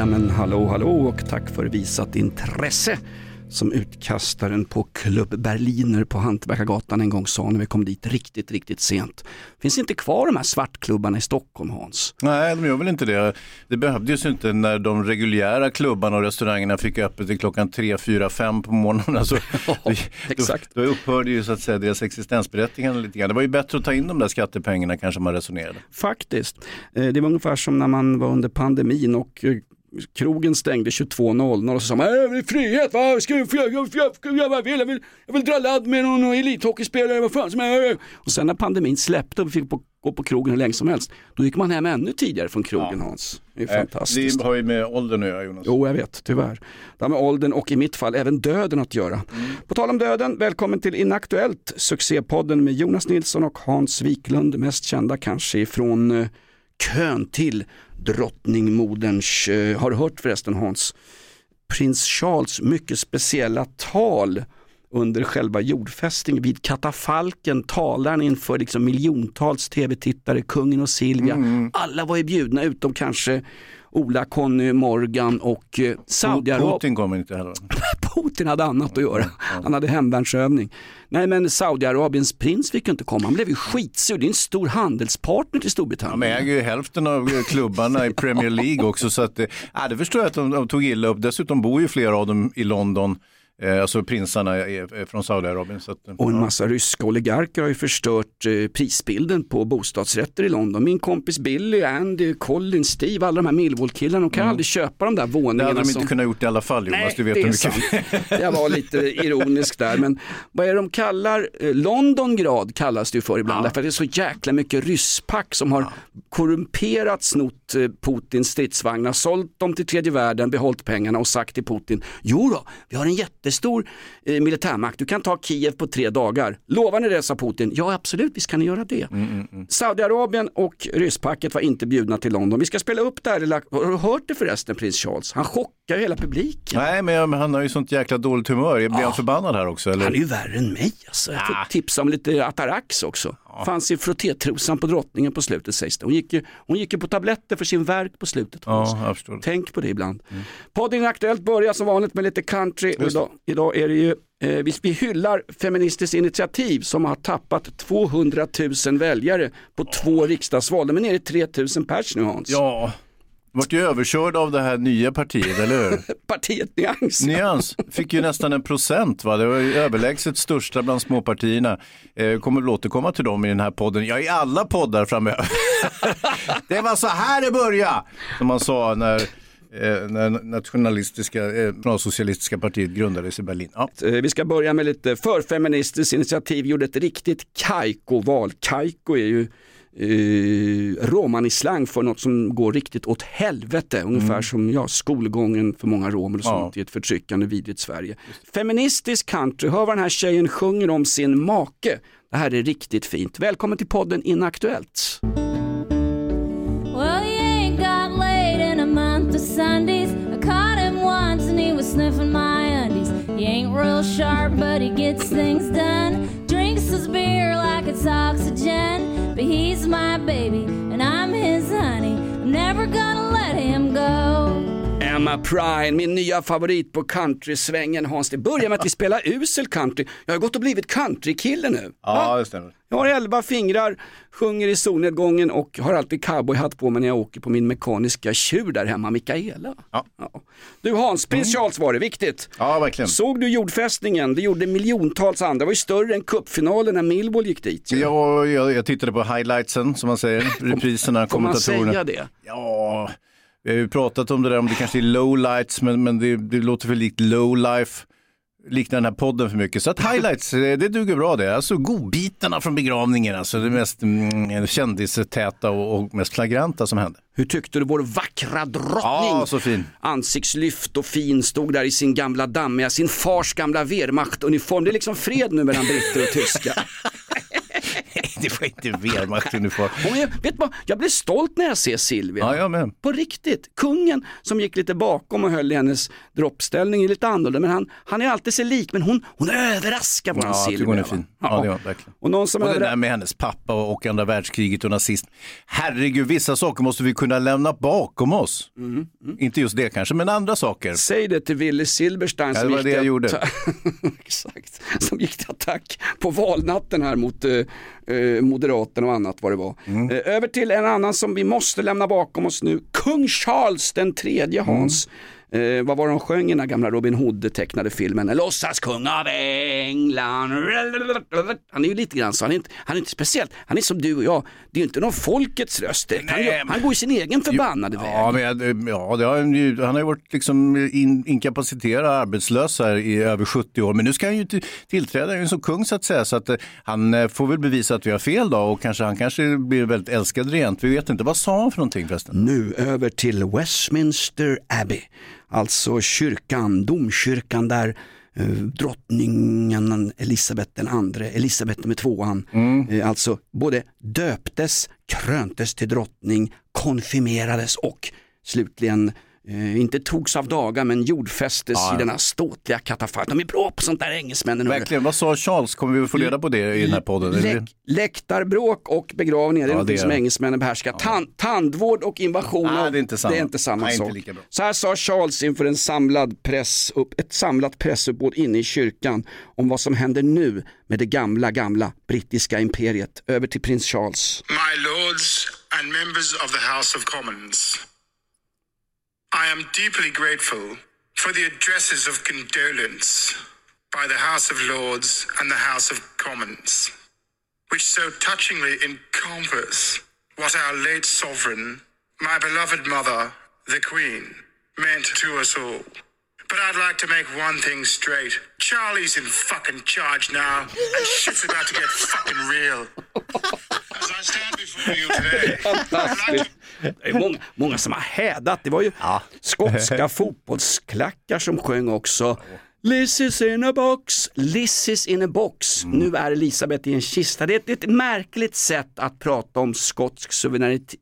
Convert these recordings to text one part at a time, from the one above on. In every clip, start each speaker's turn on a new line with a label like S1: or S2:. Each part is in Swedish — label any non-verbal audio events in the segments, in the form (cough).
S1: Ja men hallå hallå och tack för visat intresse som utkastaren på Club Berliner på Hantverkargatan en gång sa när vi kom dit riktigt, riktigt sent. Finns inte kvar de här svartklubbarna i Stockholm Hans?
S2: Nej, de gör väl inte det. Det behövdes ju inte när de reguljära klubbarna och restaurangerna fick öppet till klockan 3, 4, 5 på morgonen. Alltså, (laughs)
S1: Ja, exakt.
S2: Då, då upphörde ju så att säga deras existensberättigande lite grann. Det var ju bättre att ta in de där skattepengarna kanske man resonerade.
S1: Faktiskt. Eh, Det var ungefär som när man var under pandemin och eh, krogen stängde 22.00 och så sa man "Äh, frihet, va? Ska jag, jag, jag, jag, jag, jag, vill, jag, vill, jag vill dra ladd med någon elithockeyspelare, vad fan som är. Och sen när pandemin släppte och vi fick på, gå på krogen hur länge som helst, då gick man hem ännu tidigare från krogen Hans. Det är fantastiskt.
S2: Det har ju med åldern att göra Jonas.
S1: Jo, jag vet, tyvärr. Det har med åldern och i mitt fall även döden att göra. På tal om döden, välkommen till Inaktuellt, succépodden med Jonas Nilsson och Hans Wiklund, mest kända kanske ifrån eh, kön till drottningmoderns, eh, har du hört förresten Hans, prins Charles mycket speciella tal under själva jordfästningen vid katafalken talar han inför liksom miljontals tv-tittare, kungen och Silvia. Alla var ju bjudna utom kanske Ola, Conny, Morgan och eh, Saudiarabien.
S2: Putin kommer inte heller.
S1: Putin hade annat att göra. Han hade hemvärnsövning. Nej men Saudiarabiens prins fick ju inte komma. Han blev ju skitsur. Det är en stor handelspartner till Storbritannien.
S2: men jag äger ju hälften av klubbarna i Premier League också så att, ja, det förstår jag att de, de tog illa upp. Dessutom bor ju flera av dem i London, alltså prinsarna från Saudiarabien. Eh,
S1: Och en
S2: ja.
S1: massa ryska oligarker har ju förstört eh, prisbilden på bostadsrätter i London. Min kompis Billy, Andy, Colin, Steve, alla de här Millwall-killarna, de kan aldrig köpa de där
S2: Mm. Det
S1: våningarna.
S2: hade de inte
S1: som...
S2: kunnat gjort i alla fall Jonas,
S1: Nej,
S2: du vet
S1: det
S2: hur mycket
S1: sant. Jag var lite ironisk där, men vad är det de kallar, eh, Londongrad kallas det ju för ibland, därför att det är så jäkla mycket rysspack som har korrumperat, snott eh, Putins stridsvagnar, sålt dem till tredje världen, behållit pengarna och sagt till Putin, jo då, vi har en jättestor eh, militärmakt, du kan ta Kiev på tre dagar. Lovar ni det, sa Putin. Ja absolut, visst kan ni göra det. Saudiarabien och rysspacket var inte bjudna till London. Vi ska spela upp det här, lilla- har du hört det förresten, prins Charles? Han chockar ju hela publiken.
S2: Nej, men han har ju sånt jäkla dåligt humör. Blir han förbannad här också? Eller?
S1: Han är ju värre än mig alltså. Jag får tipsa om lite Atarax också. Fanns i frottétrosan på drottningen på slutet sägs det. Hon gick, ju, hon gick ju på tabletter för sin värk på slutet.
S2: Ja.
S1: Tänk på det ibland. Podden Aktuellt börjar som vanligt med lite country. Idag, idag är det ju, eh, vi, vi hyllar Feministiskt initiativ som har tappat 200 000 väljare på två riksdagsval. De är nere i 3 000 pers nu Hans.
S2: Ja, vart ju överkörd av det här nya partiet, eller hur? (laughs)
S1: Partiet Nyans.
S2: Nyans fick ju nästan en procent, va? det var ju överlägset största bland småpartierna. Eh, kommer väl återkomma till dem i den här podden, ja i alla poddar framöver. (laughs) det var så här det började, som man sa när, eh, när nationalistiska, eh, socialistiska partiet grundades i Berlin. Ja.
S1: Eh, Vi ska börja med lite förfeministiskt initiativ, gjorde ett riktigt Kaiko-val. Kaiko är ju eh, romanislang för något som går riktigt åt helvete, ungefär som ja, skolgången för många romer och sånt i ett förtryckande vidrigt Sverige. Feministisk country, hör vad den här tjejen sjunger om sin make. Det här är riktigt fint. Välkommen till podden Inaktuellt.
S3: Well, he ain't got laid in a month of Sundays. I caught him once and he was sniffing my undies. He ain't real sharp, but he gets things done. His beer like it's oxygen. But he's my baby and I'm his honey. I'm never gonna let him go.
S1: Emma Prine, min nya favorit på countrysvängen Hans. Det börjar med att vi spelar usel country. Jag har gått och blivit countrykille nu.
S2: ja, det stämmer.
S1: Jag har elva fingrar, sjunger i solnedgången och har alltid cowboyhatt på mig när jag åker på min mekaniska tjur där hemma, Mikaela.
S2: Ja.
S1: Du Hans, prins Charles var det, viktigt.
S2: Ja, verkligen.
S1: Såg du jordfästningen? Det gjorde miljontals andra. Det var ju större än cupfinalen när Millwall gick dit.
S2: Ja, jag, jag tittade på highlightsen som man säger, (laughs) repriserna,
S1: Får man
S2: kommentatorerna.
S1: säga det?
S2: Ja, vi har ju pratat om det där, om det kanske är low lights, men, men det, det låter för likt low life. likna den här podden för mycket. Så att highlights, eh, det duger bra det. Alltså godbitarna från begravningen, alltså det mest mm, kändistäta och, och mest flagranta som hände.
S1: Hur tyckte du vår vackra drottning?
S2: Ja, så fin.
S1: Ansiktslyft och fin, stod där i sin gamla dammiga, sin fars gamla Wehrmacht-uniform. Det är liksom fred nu mellan britter och tyskar. (laughs)
S2: det var inte Wehrmacht-uniform. (laughs)
S1: Vet vad, jag blir stolt när jag ser Silvia.
S2: Ja, jag med.
S1: På riktigt. Kungen som gick lite bakom och höll i hennes droppställning är lite annorlunda. Men han, han är alltid sig lik, men hon, hon överraskar våran
S2: Ja,
S1: Silvia.
S2: hon är fin. Ja, det var verkligen.
S1: Och någon som
S2: Och det där med hennes pappa och, andra världskriget och nazism. Herregud, vissa saker måste vi kunna lämna bakom oss.
S1: Mm,
S2: Inte just det kanske, men andra saker.
S1: Säg det till Willy Silberstein
S2: Ja,
S1: som, gick
S2: det jag gjorde. (laughs)
S1: Exakt. som gick till attack på valnatten här mot eh, eh, Moderaterna och annat vad det var.
S2: Mm.
S1: Eh, över till en annan som vi måste lämna bakom oss nu. Kung Charles den tredje Hans. Eh, vad var de sjöng i den här gamla Robin Hood-tecknade filmen? En låtsaskung av England. Han är ju lite grann så, han är, inte, han är inte speciellt, han är som du och jag. Det är ju inte någon folkets röst direkt. Han, gör- han går i sin egen förbannade väg.
S2: Ja, men, ja har, han ju- han har ju varit liksom in, inkapaciterad arbetslös här i över 70 år. Men nu ska han ju till- tillträda ju som kung så att säga. Så att eh, han eh, får väl bevisa att vi har fel då och kanske, han kanske blir väldigt älskad rent. Vi vet inte. Vad sa han för någonting förresten?
S1: Nu över till Westminster Abbey, alltså kyrkan, domkyrkan där eh, drottningen Elisabeth den andre, Elisabeth med tvåan, eh, alltså både döptes, kröntes till drottning, konfirmerades och slutligen eh, inte togs av dagar men jordfästes i denna ståtliga katafalk. De är bra på sånt där engelsmännen.
S2: Verkligen, vad sa Charles? Kommer vi få reda på det i den här podden?
S1: Läck, läktarbråk och begravningar, det är
S2: Ja,
S1: något som engelsmännen behärskar. Tan, tandvård och invasion,
S2: Nej, det är inte samma.
S1: det är inte samma
S2: Nej, inte
S1: sak.
S2: lika bra.
S1: Så här sa Charles inför en samlad press, upp, ett samlat pressuppbåd inne i kyrkan om vad som händer nu med det gamla, gamla brittiska imperiet. Över till prins Charles.
S4: My lords and members of the House of Commons, I am deeply grateful for the addresses of condolence by the House of Lords and the House of Commons, which so touchingly encompass what our late sovereign, my beloved mother, the Queen, meant to us all. But I'd like to make one thing straight. Charlie's in fucking charge now, and shit's about to get fucking real. (laughs) As I stand before you today, I'd like to
S1: Det är många, många som har hädat. Det var ju skotska (laughs) fotbollsklackar som sjöng också. Liz is in a box, Liz is in a box. Nu är Elisabeth i en kista. Det är, ett, ett märkligt sätt att prata om skotsk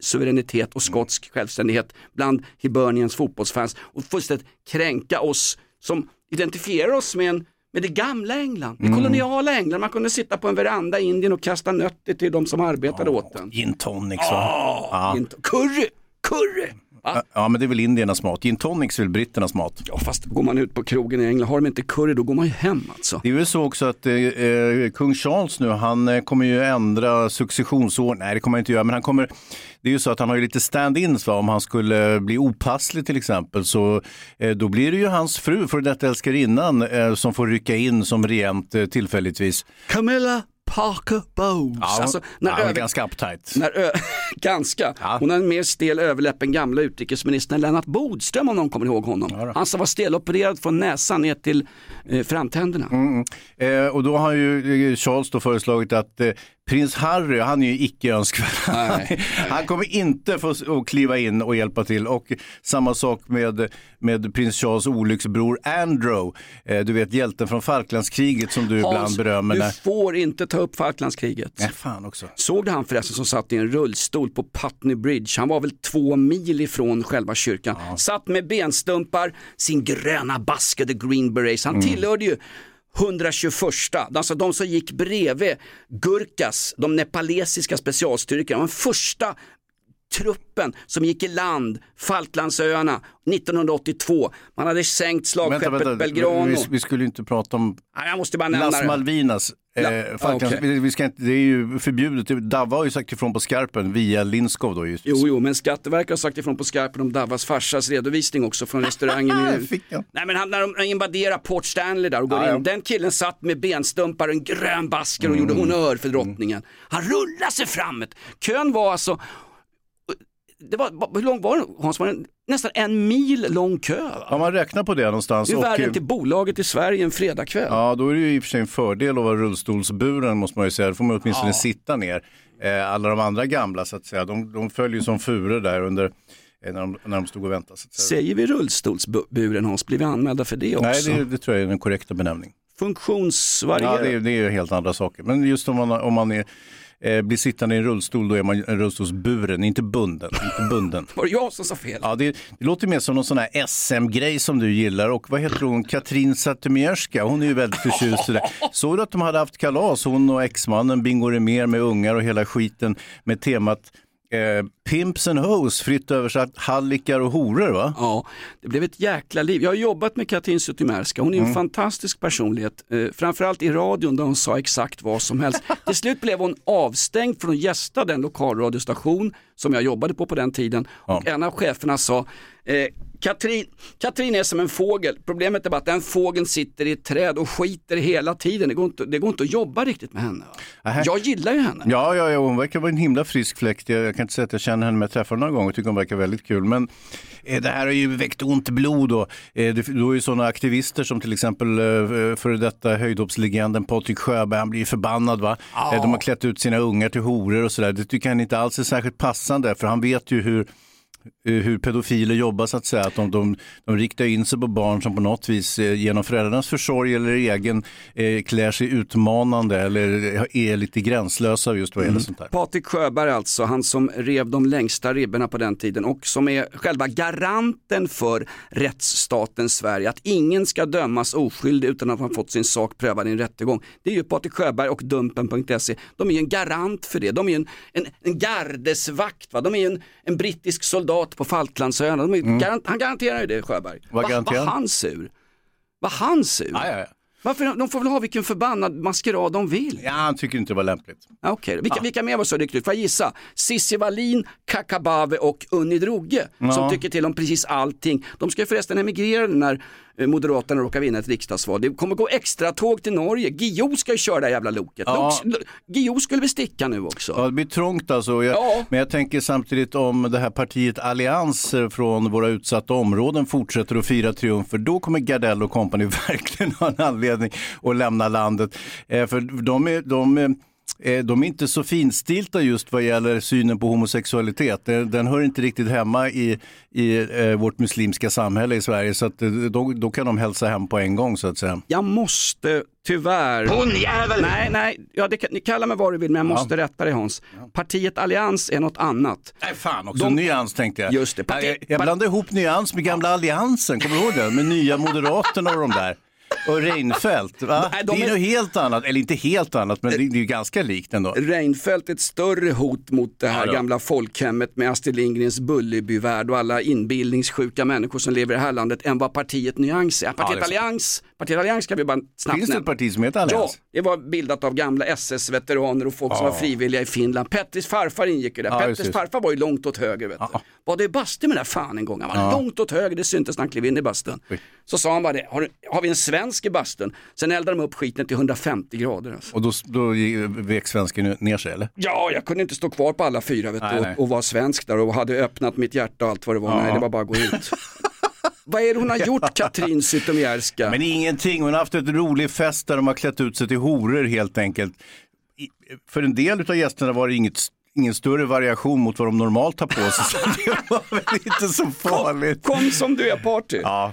S1: suveränitet, och skotsk självständighet bland Hibernians fotbollsfans och fullständigt kränka oss som identifierar oss med en med det gamla England, det koloniala England. Man kunde sitta på en veranda i Indien och kasta nötter till de som arbetade åt den.
S2: Gin tonics va? Ja.
S1: Inte- Curry, curry! Va?
S2: ja, men det är väl indiernas mat. Gin tonics är väl britternas mat.
S1: Ja fast går man ut på krogen i England, har de inte curry då går man ju hem alltså.
S2: Det är väl så också att eh, eh, kung Charles nu, han eh, kommer ju ändra successionsordning. Nej, det kommer han inte göra, men han kommer, det är ju så att han har ju lite stand-ins va? om han skulle bli opasslig till exempel. Så eh, då blir det ju hans fru, för detta älskarinnan, eh, som får rycka in som regent eh, tillfälligtvis.
S1: Camilla Parker Bowles.
S2: Ja,
S1: alltså,
S2: ja,
S1: när
S2: är
S1: över...
S2: ganska uptight.
S1: När ö... (laughs) Ganska.
S2: Ja.
S1: Hon har en mer stel överläpp än gamla utrikesministern Lennart Bodström om någon kommer ihåg honom. Han som var stelopererad från näsan ner till eh, framtänderna.
S2: Mm. Eh, och då har ju eh, Charles då föreslagit att eh, prins Harry, han är ju icke önskvärd.
S1: Nej. (laughs)
S2: han kommer inte få kliva in och hjälpa till. Och samma sak med, med prins Charles olycksbror Andrew. Eh, du vet hjälten från Falklandskriget som du ibland
S1: Hans,
S2: berömmer.
S1: du får inte ta upp Falklandskriget.
S2: Nej, fan också.
S1: Såg du han förresten som satt i en rullstol på Putney Bridge? Han var väl två mil ifrån själva kyrkan. Satt med benstumpar, sin gröna baske, the green berets. Han tillhörde ju 121, alltså de som gick bredvid Gurkas, de nepalesiska specialstyrkorna, de första truppen som gick i land, Falklandsöarna 1982. Man hade sänkt slagskeppet Belgrano.
S2: Vi, vi skulle inte prata om
S1: Nej, jag måste bara nämna
S2: Las. Malvinas.
S1: La-
S2: Eh, Falklands,
S1: okej.
S2: vi, vi ska inte, det är ju förbjudet. Davva har ju sagt ifrån på skarpen via Linskov då. Just.
S1: Jo, jo, men Skatteverket har sagt ifrån på skarpen om Davas farsas redovisning också från restaurangen. i- (laughs)
S2: Fick jag.
S1: Nej men han, när de invaderar Port Stanley där och går
S2: Ja, ja.
S1: in, den killen satt med benstumpar och en grön basker och gjorde
S2: Mm.
S1: honör för drottningen. Han rullade sig framåt. Kön var alltså det var, hur lång var det Hans? Var det nästan en mil lång kö? Va?
S2: Om man räknar på det någonstans.
S1: Det är värre än till bolaget i Sverige en fredagkväll.
S2: Ja, då är det ju i och för sig en fördel att vara rullstolsburen måste man ju säga. Då får man åtminstone sitta ner. Eh, alla de andra gamla så att säga, de, de följer som furor där under, eh, när, de, när de stod och väntade. Så att säga.
S1: Säger vi rullstolsburen Hans, blir vi anmälda för det också?
S2: Nej, det, det tror jag är den korrekta benämning.
S1: Funktionsvarierad?
S2: Ja, det, är- det är ju helt andra saker. Men just om man, om man är, eh, blir sittande i en rullstol, då är man en rullstolsburen, inte bunden. Inte bunden. (laughs)
S1: Var det jag som sa fel?
S2: Ja, det, det låter mer som någon sån här SM-grej som du gillar. Och vad heter hon? Katrin Zytomierska, hon är ju väldigt förtjust i det. (laughs) Såg du att de hade haft kalas, hon och exmannen Bingo Rimér med ungar och hela skiten med temat eh, Pimps and Hoes, fritt översatt hallickar och horor va?
S1: Ja, det blev ett jäkla liv. Jag har jobbat med Katrin Zytomierska, hon är en
S2: Mm.
S1: fantastisk personlighet. Eh, framförallt i radion där hon sa exakt vad som helst. Till slut blev hon avstängd från att gästa den lokalradiostation som jag jobbade på på den tiden. Och en av cheferna sa, eh, Katrin, Katrin är som en fågel, problemet är bara att den fågeln sitter i ett träd och skiter hela tiden. Det går inte, det går inte att jobba riktigt med henne. Jag gillar ju henne.
S2: Ja, ja, ja, hon verkar vara en himla frisk fläkt. Jag, jag kan inte säga att jag känner henne, men jag träffade henne några gånger och tycker hon verkar väldigt kul. Men eh, det här har ju väckt ont blod och eh, det, då är ju sådana aktivister som till exempel eh, före detta höjdhoppslegenden Patrik Sjöberg, han blir ju förbannad va. Eh, de har klätt ut sina ungar till horor och sådär. Det tycker han inte alls är särskilt passande för han vet ju hur eh, hur pedofiler jobbar så att säga. Att de, de, de riktar in sig på barn som på något vis eh, genom föräldrarnas försorg eller egen eh, klär sig utmanande eller eh, är lite gränslösa just vad gäller sånt här.
S1: Patrik Sjöberg alltså, han som rev de längsta ribborna på den tiden och som är själva garanten för rättsstaten Sverige. Att ingen ska dömas oskyldig utan att ha fått sin sak prövad i en rättegång. Det är ju Patrik Sjöberg och Dumpen.se. De är ju en garant för det. De är en, en, en gardesvakt, va? de är en, en brittisk soldat på Falklandsöarna. Garant, han garanterar ju det Sjöberg.
S2: Mm. Vad
S1: Va- Var
S2: han?
S1: sur? Var han sur?
S2: Ja, ja, ja.
S1: Varför, de får väl ha vilken förbannad maskerad de vill.
S2: ja, han tycker inte det var lämpligt.
S1: Ja, Okej, vilka, vilka mer var så ryckt ut? Får jag gissa? Cissi Wallin, Kakabave och Unni Droge som tycker till om precis allting. De ska ju förresten emigrera när Moderaterna råkar vinna ett riksdagsval. Det kommer gå extra tåg till Norge. Guillou ska ju köra det här jävla loket.
S2: Ja.
S1: Lo- Guillou skulle väl sticka nu också.
S2: Ja, det blir trångt alltså. Jag,
S1: Ja.
S2: Men jag tänker samtidigt om det här partiet Allianser från våra utsatta områden fortsätter att fira triumfer, då kommer Gardell och company (laughs) verkligen ha en anledning att lämna landet. Eh, för de är, de eh, de är inte så finstilta just vad gäller synen på homosexualitet. Den, den hör inte riktigt hemma i, i eh, vårt muslimska samhälle i Sverige. Så att, eh, då, då kan de hälsa hem på en gång så att säga.
S1: Jag måste tyvärr... Hon jävel! Nej, nej, ja, det kallar mig vad du vill men jag måste rätta dig Hans. Partiet Allians är något annat.
S2: Nej fan också,
S1: De-
S2: nyans tänkte jag.
S1: Just det, parti-
S2: jag, jag blandade ihop nyans med gamla alliansen, kommer du ihåg det? Med nya moderaterna och de där. Och Reinfeldt, va?
S1: Nej, de
S2: det är
S1: är-
S2: något helt annat, eller inte helt annat, men det, är ju ganska likt ändå.
S1: Reinfeldt ett större hot mot det här
S2: Ja,
S1: gamla folkhemmet med Astrid Lindgrens Bullerbyvärld och alla inbildningssjuka människor som lever i det här landet än vad partiet Nyans är. Partiet
S2: det är.
S1: Allians, partiet Allians kan vi bara snabbt
S2: Finns det ett
S1: nämna.
S2: parti som heter
S1: Ja,
S2: Allians?
S1: det var bildat av gamla SS-veteraner och folk som var frivilliga i Finland. Petters farfar ingick ju där.
S2: Ja, just
S1: Petters
S2: det.
S1: farfar var ju långt åt höger. Vet du. Var det bastu med den där fan en gång? Han var långt åt höger, det syntes när han klev in i bastun. Så sa han bara det, har, du- har vi en svensk i bastun? Sen eldade de upp skiten till 150 grader. Alltså.
S2: Och då, då vek svensken ner sig eller?
S1: Ja, jag kunde inte stå kvar på alla fyra vet du,
S2: Nej, nej.
S1: och, och vara svensk där och hade öppnat mitt hjärta och allt vad det var. Nej, det var bara att gå ut. (laughs) vad är det hon har gjort, Katrin Zytomierska?
S2: Men ingenting, hon har haft ett rolig fest där de har klätt ut sig till horor helt enkelt. I, för en del av gästerna var det inget, ingen större variation mot vad de normalt har på sig, så (laughs) det var väl inte så farligt.
S1: Kom som du är party.
S2: Ja.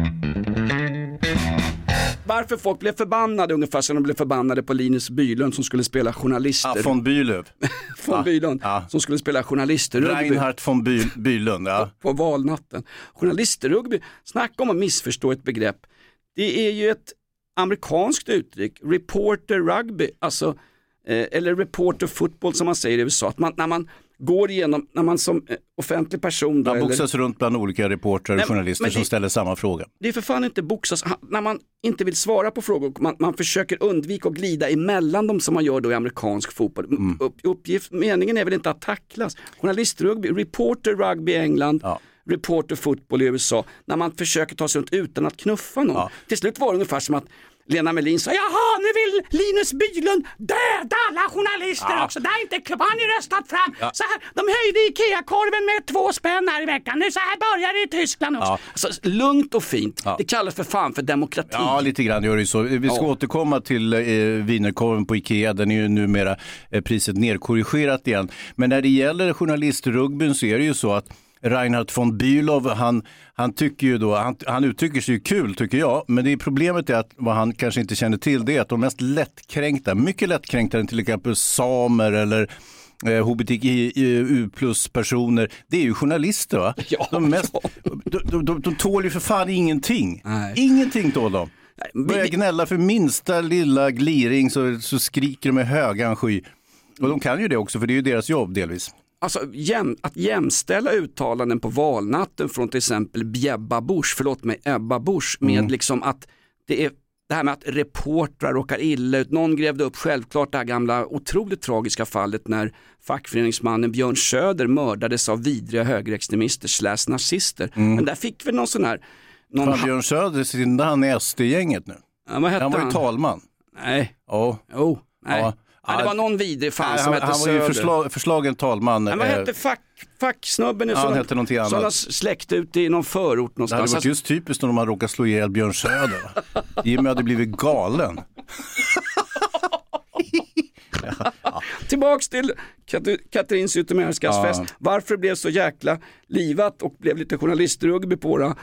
S1: Varför folk blev förbannade ungefär som de blev förbannade på Linus Bylund som skulle spela journalister.
S2: Ja, von Bylöv. (laughs)
S1: von
S2: Ja,
S1: Bylund
S2: ja.
S1: som skulle spela journalister.
S2: Reinhard von By Bylund, ja.
S1: på valnatten. Journalisterrugby, snacka om att missförstå ett begrepp. Det är ju ett amerikanskt uttryck, reporter rugby, alltså, eh, eller reporter football som man säger i USA. Att man, när man går igenom, när man som eh, offentlig person, då,
S2: Man
S1: eller,
S2: boxas runt bland olika reportrar och
S1: Nej,
S2: journalister som
S1: det-
S2: ställer samma fråga.
S1: det är för fan inte boxas, när man inte vill svara på frågor, man, man försöker undvika att glida emellan dem som man gör då i amerikansk fotboll.
S2: Mm.
S1: Upp, uppgift, meningen är väl inte att tacklas. Journalistrugby, reporter rugby i England,
S2: Ja.
S1: reporter fotboll i USA, när man försöker ta sig runt utan att knuffa någon.
S2: Ja.
S1: Till slut var det ungefär som att Lena Melin sa, jaha nu vill Linus Bylund döda alla journalister
S2: Ja.
S1: också, det är inte klubb, han är röstat fram. Så här, de höjde IKEA-korven med två spänn här i veckan, nu så här börjar det i Tyskland också.
S2: Ja.
S1: Alltså, lugnt och fint,
S2: Ja.
S1: det kallas för fan för demokrati.
S2: Ja, lite grann gör det ju så. Vi ska
S1: Ja.
S2: återkomma till eh, wienerkorven på Ikea. Den är ju numera eh, priset nerkorrigerat igen. Men när det gäller journalistrugbyn så är det ju så att Reinhard von Bülow, han, han tycker ju då, han, han uttrycker sig ju kul tycker jag, men det är problemet är att vad han kanske inte känner till det är att de mest lättkränkta, mycket lättkränkta än till exempel samer eller eh, hbtqi plus personer, det är ju journalister va?
S1: Ja,
S2: de, mest,
S1: ja.
S2: de, de, de, de tål ju för fan ingenting.
S1: Nej.
S2: Ingenting tål de. Börjar gnälla för minsta lilla gliring så, så skriker de i högan sky. Och de kan ju det också för det är ju deras jobb delvis.
S1: Alltså jäm, att jämställa uttalanden på valnatten från till exempel Bjebba Busch, förlåt mig, Ebba Busch med
S2: Mm.
S1: liksom att det är det här med att reportrar råkar illa ut. Någon grävde upp självklart det här gamla otroligt tragiska fallet när fackföreningsmannen Björn Söder mördades av vidriga högerextremister slash nazister. Men där fick vi någon sån här, någon,
S2: Mm. Fan, Björn Söder, sitter han i SD-gänget nu?
S1: ja,
S2: Han var ju talman.
S1: Nej,
S2: Ja.
S1: oh, nej.
S2: Ja.
S1: Ja, det var någon vidrig fan som hette
S2: han var ju
S1: Söder.
S2: förslag, förslagen talman.
S1: Men vad
S2: eh,
S1: hette fack, facksnubben nu
S2: Ja, han
S1: de-
S2: hette någonting
S1: de
S2: annat.
S1: släckte ut i någon förort
S2: Det hade
S1: någonstans.
S2: varit just typiskt om man råkar slå ihjäl Björn Söder. Jimmy hade blivit galen. (laughs)
S1: Tillbaks till Kat- Katrin Zytomierskas
S2: Ja.
S1: fest. Varför det blev så jäkla livat och blev lite journalistrugby på våra eh,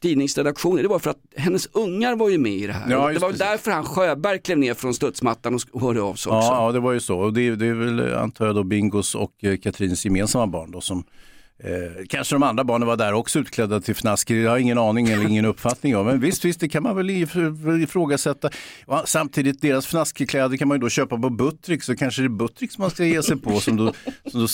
S1: tidningsredaktioner. Det var för att hennes ungar var ju med i det här.
S2: Ja,
S1: det var
S2: precis.
S1: därför han Sjöberg klev ner från studsmattan och hörde av sig också.
S2: Ja, ja, det var ju så. Och det, det är väl, antar jag, då Bingos och eh, Katrins gemensamma barn då som Eh, kanske de andra barnen var där också utklädda till fnasker, jag har ingen aning eller ingen uppfattning om. Men visst, visst, det kan man väl ifrågasätta. Ja, samtidigt, deras fnaskekläder kan man ju då köpa på Buttrick, så kanske det är Buttricks man ska ge sig på som då, som då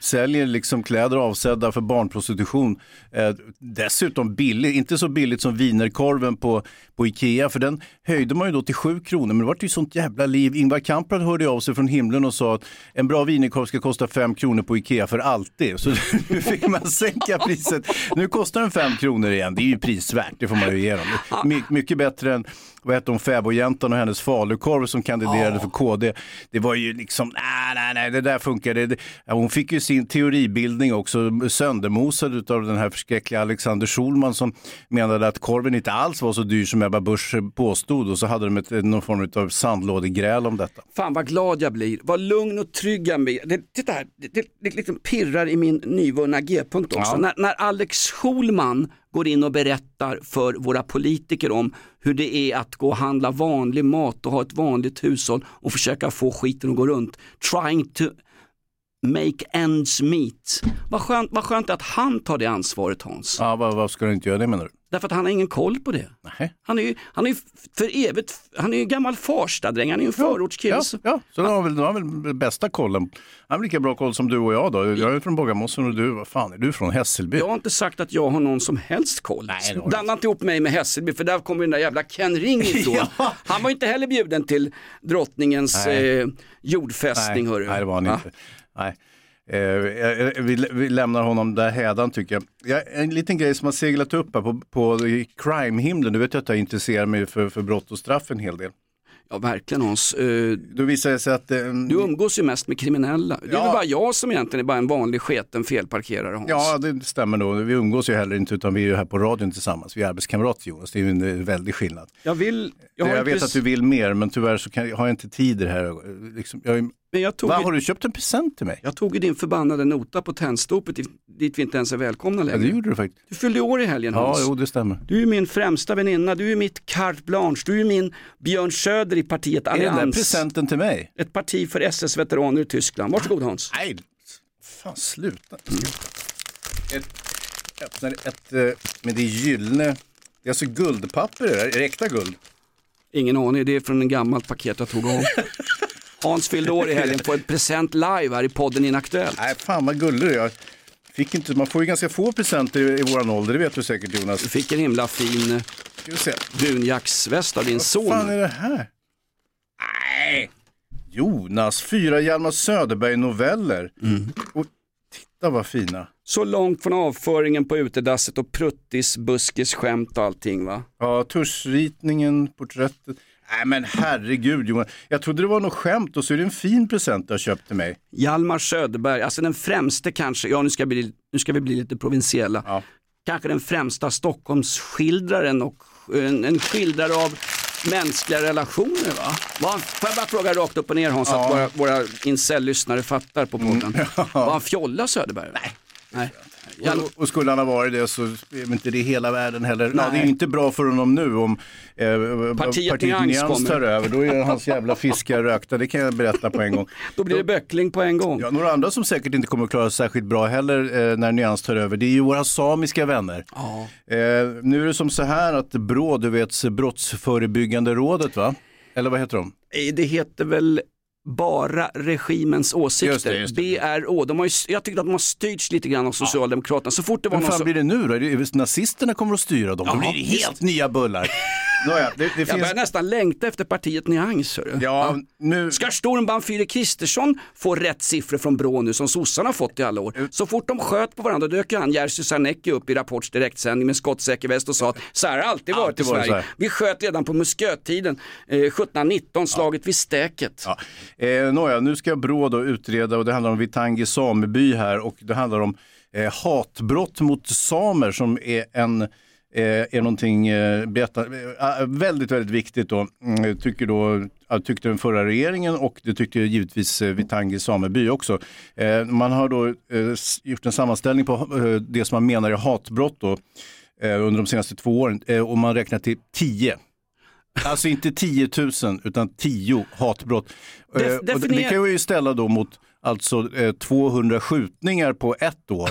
S2: säljer liksom kläder avsedda för barnprostitution. Eh, dessutom billigt, inte så billigt som wienerkorven på, på Ikea, för den höjde man ju då till 7 kronor, men det var ju sånt jävla liv. Ingvar Kamprad hörde av sig från himlen och sa att en bra wienerkorv ska kosta 5 kronor på Ikea för alltid. Så (laughs) nu fick man sänka priset. Nu kostar den 5 kronor igen, det är ju prisvärt, det får man ju ge dem. My, mycket bättre än vad hette hon, fäbodjäntan och hennes falukorv som kandiderade
S1: Ja.
S2: för KD. Det var ju liksom, nej, nej, nej, det där funkar. Det, det, ja, hon fick ju sin teoribildning också söndermosad av den här förskräckliga Alexander Schulman som menade att korven inte alls var så dyr som Ebba Busch påstod och så hade de ett, någon form av sandlådegräl om detta.
S1: Fan vad glad jag blir, vad lugn och trygg jag blir. Det, titta här, det, det, det liksom pirrar i min nyvunna G-punkt också.
S2: Ja.
S1: När, när Alex Schulman går in och berättar för våra politiker om hur det är att gå och handla vanlig mat och ha ett vanligt hushåll och försöka få skiten att gå runt. Trying to make ends meet. Vad skönt, vad skönt att han tar det ansvaret Hans.
S2: Ja, vad, vad ska du inte göra det menar du?
S1: Därför att han har ingen koll på det.
S2: Nej.
S1: Han är ju, han är ju för evigt, han är ju gammal Farstadräng, han är ju en förortskille.
S2: Ja, ja, så de har väl, de har väl bästa kollen. Han har lika bra koll som du och jag då. Jag är från Bagarmossen och du, vad fan är du från Hässelby?
S1: Jag har inte sagt att jag har någon som helst koll.
S2: Nej,
S1: Blanda inte ihop mig med Hässelby för där kommer den där jävla Ken Ring (laughs) ifrån.
S2: Ja.
S1: Han var inte heller bjuden till drottningens eh, jordfästning.
S2: nej,
S1: hörru.
S2: nej, det var han inte. Nej. Eh, eh, vi, vi lämnar honom där hädan tycker jag. jag. En liten grej som har seglat upp här på, på crime-himlen. Du vet att jag intresserar mig för, för brott och straff en hel del.
S1: Ja verkligen Hans. Eh,
S2: Då visar det sig att... Eh,
S1: du umgås ju mest med kriminella. Det är
S2: Ja.
S1: väl bara jag som egentligen är bara en vanlig sketen felparkerare Hans.
S2: Ja, det stämmer nog. Vi umgås ju heller inte utan vi är ju här på radion tillsammans. Vi är arbetskamrater Jonas, det är ju en väldig skillnad.
S1: Jag vill...
S2: Jag,
S1: har
S2: vet
S1: inte-
S2: att du vill mer men tyvärr så kan, har jag inte tid i det här. Liksom, jag,
S1: Men jag tog,
S2: Va, har du köpt en present till mig?
S1: jag tog ju din förbannade nota på tändstopet dit- vi inte ens är välkomna
S2: Ja,
S1: längre.
S2: det gjorde du faktiskt.
S1: Du fyllde år i helgen
S2: Ja,
S1: Hans.
S2: jo, det stämmer.
S1: Du är min främsta väninna, du är mitt carte blanche, du är min Björn Söder i partiet
S2: Är den där
S1: Allians.
S2: presenten till mig?
S1: Ett parti för SS-veteraner i Tyskland. Varsågod Hans.
S2: Nej, fan sluta. Ett, öppnar ett eh, med det gyllene, det är alltså guldpapper det där, är det äkta guld?
S1: Ingen aning, det är från en gammalt paket jag tog av. (laughs) Hans fyllde år i helgen på en (laughs) present live här i podden Inaktuellt.
S2: Nej, fan vad gullig du är. Jag Fick inte, man får ju ganska få presenter i, i våran ålder, det vet du säkert Jonas.
S1: Du fick en himla fin eh, dunjacksväst av din
S2: Vad
S1: son.
S2: fan är det här? Nej! Jonas, fyra Hjalmar Söderberg-noveller. Och titta vad fina.
S1: Så långt från avföringen på utedasset och pruttis, buskis, skämt och allting va?
S2: Ja, tuschritningen, porträttet. Nej men herregud Jonas, jag trodde det var något skämt och så är det en fin present du har köpt till mig.
S1: Hjalmar Söderberg, alltså den främste kanske, ja nu ska, vi, nu ska vi bli lite provinsiella,
S2: Ja.
S1: kanske den främsta Stockholmsskildraren och en, en skildrare av mänskliga relationer va? Var, får jag bara fråga rakt upp och ner Hans, att våra, våra incel-lyssnare fattar på podden. (laughs) Var han fjolla Söderberg? Nej. Nej.
S2: Och, och skulle han ha varit det så är inte det hela världen heller. Ja, det är ju inte bra för honom nu om eh,
S1: Partiet Nyans
S2: Nyans tar över. Då är hans jävla fiskar rökta, det kan jag berätta på en gång. (laughs)
S1: Då blir det böckling på en gång.
S2: Ja, några andra som säkert inte kommer att klara sig särskilt bra heller eh, när Nyans tar över, det är ju våra samiska vänner.
S1: Ja.
S2: Eh, nu är det som så här att BRÅ, du vet Brottsförebyggande rådet va? Eller vad heter de?
S1: Eh, Det heter väl bara regimens åsikter,
S2: Just det, just det.
S1: BRÅ. De har ju, jag tycker att de har styrts lite grann av Socialdemokraterna. Så fort det var någon
S2: fan
S1: som...
S2: blir det nu då? Är det, nazisterna kommer att styra dem? Då
S1: Ja,
S2: blir det helt nya bullar. (laughs) Nåja, det, det
S1: Jag
S2: finns...
S1: börjar nästan längta efter partiet Nyans. hörru.
S2: Ja, nu...
S1: Ska Stormban Fyre Kristersson få rätt siffror från Brå nu som sossarna fått i alla år? Så fort de sköt på varandra dök han Jerzy Sarnecki upp i Rapports direktsändning med skottsäker väst och sa att så här har det alltid varit
S2: Alltid
S1: i Sverige.
S2: här.
S1: Vi sköt redan på musköttiden, eh, 1719, slaget vid Stäket.
S2: Ja. Eh, nåja, nu ska Brå då utreda och det handlar om Vitangi sameby här och det handlar om eh, hatbrott mot samer som är en är någonting eh, berätta, eh, väldigt, väldigt viktigt då, mm, tycker då, tyckte den förra regeringen och det tyckte givetvis eh, Vitangi sameby också. Eh, man har då eh, gjort en sammanställning på eh, det som man menar är hatbrott då, eh, under de senaste två åren eh, och man räknar till tio. Alltså inte 10 000 utan 10 hatbrott.
S1: Def-
S2: Eh, och det,
S1: definier-
S2: kan vi ju ställa då mot alltså eh, 200 skjutningar på ett år,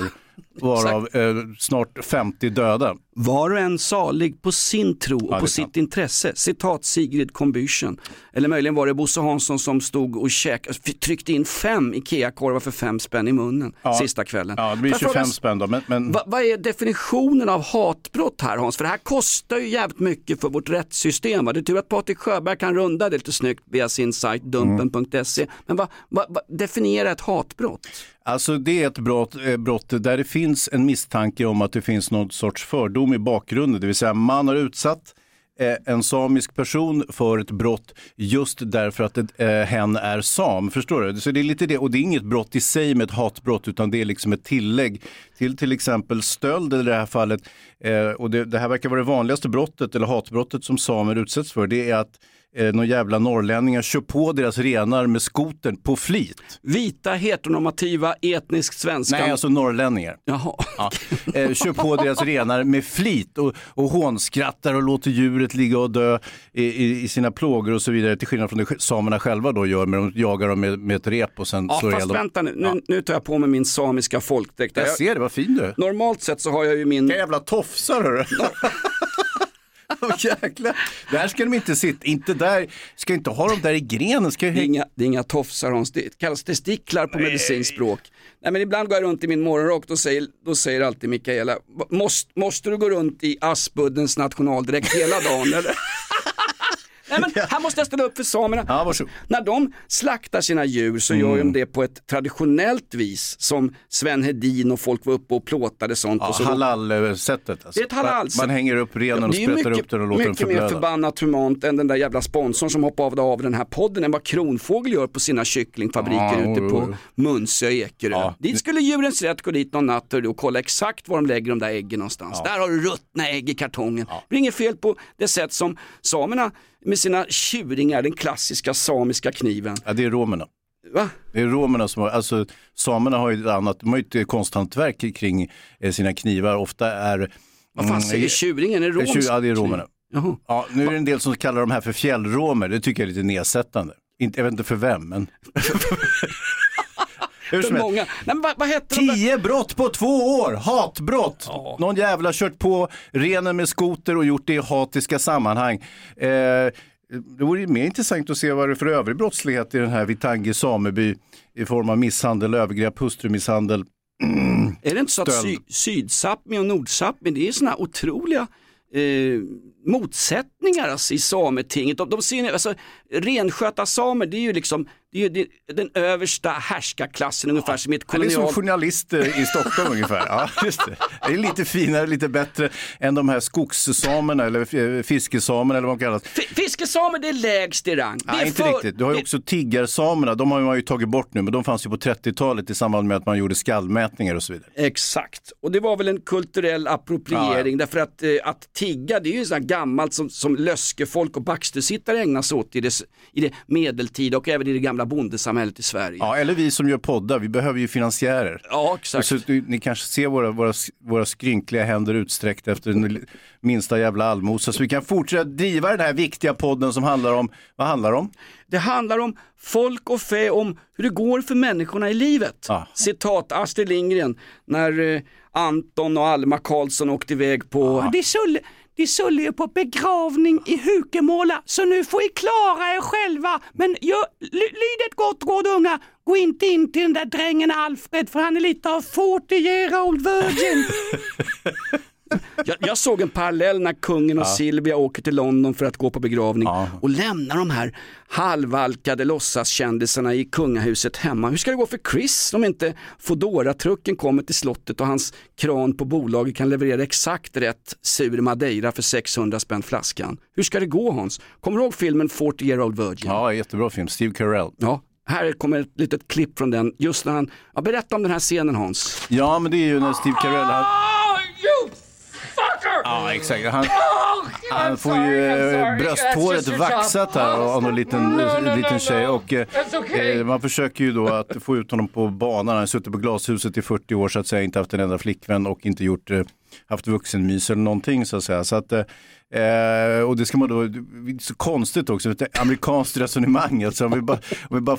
S2: varav eh, snart 50 döda.
S1: Var och en salig på sin tro och
S2: Ja,
S1: på
S2: sant.
S1: sitt intresse. Citat Sigrid Combüchen. Eller möjligen var det Bosse Hansson som stod och käk, tryckte in fem IKEA-korvar för fem spänn i munnen
S2: Ja.
S1: sista kvällen.
S2: Ja, det blir
S1: Får jag
S2: 25
S1: fråga-
S2: spänn då. Men, men
S1: Va, vad är definitionen av hatbrott här Hans? För det här kostar ju jävligt mycket för vårt rättssystem. Va? Det är tur att Patrik Sjöberg kan runda det lite snyggt via sin sajt dumpen.se. Men vad va, va, definiera ett hatbrott?
S2: Alltså det är ett brott, eh, brott där det finns en misstanke om att det finns någon sorts fördom i bakgrunden. Det vill säga man har utsatt eh, en samisk person för ett brott just därför att det, eh, hen är sam. Förstår du? Så det är lite det, och det är inget brott i sig med ett hatbrott utan det är liksom ett tillägg till till exempel stöld i det här fallet. Eh, och det, det här verkar vara det vanligaste brottet eller hatbrottet som samer utsätts för. Det är att eh, några jävla norrlänningar kör på deras renar med skotern på flit.
S1: Vita heteronormativa etniskt svenska.
S2: Nej, alltså norrlänningar.
S1: Jaha.
S2: Ja. Eh, kör på deras renar med flit och, och hånskrattar och låter djuret ligga och dö i, i, i sina plågor och så vidare. Till skillnad från det samerna själva då gör, men de jagar dem med, med ett rep och sen
S1: Ja,
S2: slår ihjäl dem.
S1: vänta nu, nu, nu tar jag på mig min samiska folkdräkt.
S2: Jag ser det, vad fin du är.
S1: Normalt sett så har jag ju min...
S2: Jävla tofsar hörru. (laughs) Åh, jäklar. Där ska de inte sitta, inte där, ska inte ha dem där i grenen. Ska
S1: Det är inga, det är inga tofsar Hans, det kallas testiklar på medicinskt språk. Nej men ibland går jag runt i min morgonrock, då säger, då säger alltid Mikaela, måste, måste du gå runt i Aspuddens nationaldräkt hela dagen eller? Nej men här måste jag ställa upp för samerna.
S2: Ja, varsågod.
S1: När de slaktar sina djur så
S2: Mm.
S1: gör de det på ett traditionellt vis som Sven Hedin och folk var uppe och plåtade sånt.
S2: Ja,
S1: och så
S2: halal-sättet. Alltså.
S1: Det är ett halal
S2: Man, man hänger upp renen och
S1: det är
S2: sprättar
S1: mycket,
S2: upp den och låter den
S1: mycket mer
S2: förblöda.
S1: förbannat humant än den där jävla sponsorn som hoppar av, av den här podden än vad Kronfågel gör på sina kycklingfabriker
S2: Ja,
S1: ute på. Munsö och Ekerö.
S2: Ja.
S1: Dit skulle djurens rätt gå dit någon natt och kolla exakt var de lägger de där äggen någonstans. Där har du ruttna ägg i kartongen. Det är inget fel på det sätt som samerna med sina tjuringar, den klassiska samiska kniven.
S2: Ja, det är romerna.
S1: Va?
S2: Det är romerna som har, alltså samerna har ju ett annat, de har ju ett konsthantverk kring eh, sina knivar. Ofta är...
S1: Vad fan säger tjuringen? Är det romsk
S2: Ja, det är romerna.
S1: Jaha.
S2: Ja, nu är det en del som kallar de här för fjällromer, det tycker jag är lite nedsättande. Inte, jag vet inte för vem, men... (laughs) Hur som
S1: många. Nej, vad, vad hette?
S2: Tio brott på två år, hatbrott. Någon jävla kört på renen med skoter och gjort det i hatiska sammanhang. Eh, det vore ju mer intressant att se vad det är för övrig brottslighet i den här Vittangi sameby i form av misshandel, övergrepp, hustrumisshandel. (clears throat)
S1: Är det inte så att sy, Sydsapmi och Nordsapmi, det är sådana otroliga eh, motsättningar alltså, i Sametinget. De, de ser, alltså, renskötarsamer, det är ju liksom det är det, den översta härskarklassen ungefär som i ett
S2: Han är som
S1: kolonialt...
S2: journalister i (laughs) Stockholm ungefär. Ja, just det. det är lite finare, lite bättre än de här skogssamerna eller eh, fiskesamerna eller vad de kallas.
S1: F- Fiskesamer det är lägst i rang. Det
S2: Nej, inte
S1: för-
S2: riktigt. Du har ju
S1: det-
S2: också tiggarsamerna, de har man ju tagit bort nu, men de fanns ju på 30-talet i samband med att man gjorde skallmätningar och så vidare.
S1: Exakt, och det var väl en kulturell appropriering därför att, eh, att tigga det är ju sådant gammalt som, som löskefolk och Baxtersittare sig åt i det, i det medeltida och även i det gamla bondesamhället i Sverige.
S2: Ja, eller vi som gör poddar, vi behöver ju finansiärer.
S1: Ja, exakt.
S2: Så, ni kanske ser våra, våra, våra skrynkliga händer utsträckta efter den minsta jävla allmosa. Så vi kan fortsätta driva den här viktiga podden som handlar om, vad handlar det om?
S1: Det handlar om folk och fä, om hur det går för människorna i livet.
S2: Ja.
S1: Citat Astrid Lindgren när eh, Anton och Alma Karlsson åkte iväg på de skulle, de skulle ju på begravning i Hukemåla så nu får ni klara er själva. Men gör, lyd ett gott råd unga, gå inte in till den där drängen Alfred för han är lite av 40 year old virgin. (laughs) Jag, jag såg en parallell när kungen och Silvia åker till London för att gå på begravning och lämnar de här halvalkade låtsaskändisarna i kungahuset hemma. Hur ska det gå för Chris om inte Foodora-trucken kommer till slottet och hans kran på bolaget kan leverera exakt rätt sur madeira för 600 spänn flaskan? Hur ska det gå Hans? Kommer du ihåg filmen 40 year old virgin?
S2: Ja, jättebra film, Steve Carell.
S1: Ja, här kommer ett litet klipp från den, just när han, ja, berätta om den här scenen Hans.
S2: Ja, men det är ju när Steve Carell, han,
S5: Oh, fucker!
S2: Ja exakt, han,
S5: Oh,
S2: han får ju eh, brösthåret vaxat här av någon liten, liten tjej och eh, eh, man försöker ju då att få ut honom på banan. Han har suttit på glashuset i 40 år så att säga, inte haft en enda flickvän och inte gjort, eh, haft vuxenmys eller någonting så att säga. Så att, eh, och det ska man då, är så konstigt också, ett amerikanskt resonemang. Alltså, om vi bara, om vi bara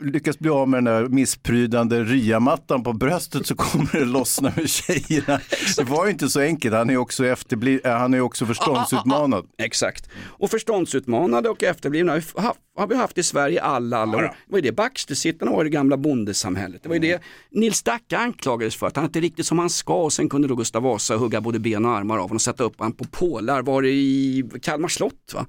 S2: lyckas bli av med den där missprydande ryamattan på bröstet så kommer det lossna med tjejerna. Det var ju inte så enkelt, han är också, efterbli- eh, han är också förståndsutmanad. (laughs)
S1: Exakt. Och förståndsutmanade och efterblivna har vi haft- har vi haft i Sverige alla, alla år. Det var ju det Baxtersittarna var i det gamla bondesamhället. Det var ju det Nils Dacke anklagades för, att han inte riktigt som han ska och sen kunde då Gustav Vasa hugga både ben och armar av honom och sätta upp honom på pålar. Var det i Kalmar slott va?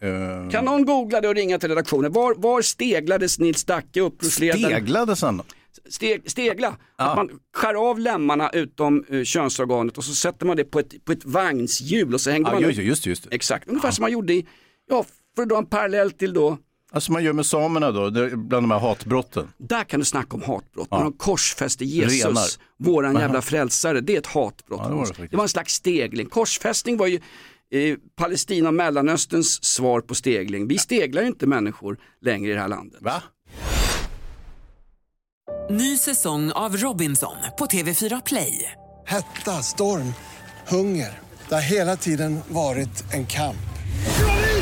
S2: Eh,
S1: Kan någon googla det och ringa till redaktionen? Var, var steglades Nils Dacke upprorsledare?
S2: Steglades han?
S1: steg, stegla. Att man skär av lemmarna utom uh, könsorganet och så sätter man det på ett, på ett vagnshjul och så hängde
S2: Ja,
S1: man
S2: just,
S1: upp-
S2: just, just.
S1: Exakt, ungefär som man gjorde i, ja, för att dra en parallell till då,
S2: Alltså man gör med samerna då, bland de här hatbrotten.
S1: där kan du snacka om hatbrott.
S2: Ja.
S1: När de korsfäste Jesus,
S2: Renar.
S1: våran jävla frälsare, det är ett hatbrott.
S2: Ja, det var det
S1: det var en slags stegling. Korsfästning var ju eh, Palestina och Mellanösterns svar på stegling. Vi steglar ju inte människor längre i det här landet.
S2: Va?
S5: Ny säsong av Robinson på TV4 Play.
S6: Hetta, storm, hunger. Det har hela tiden varit en kamp.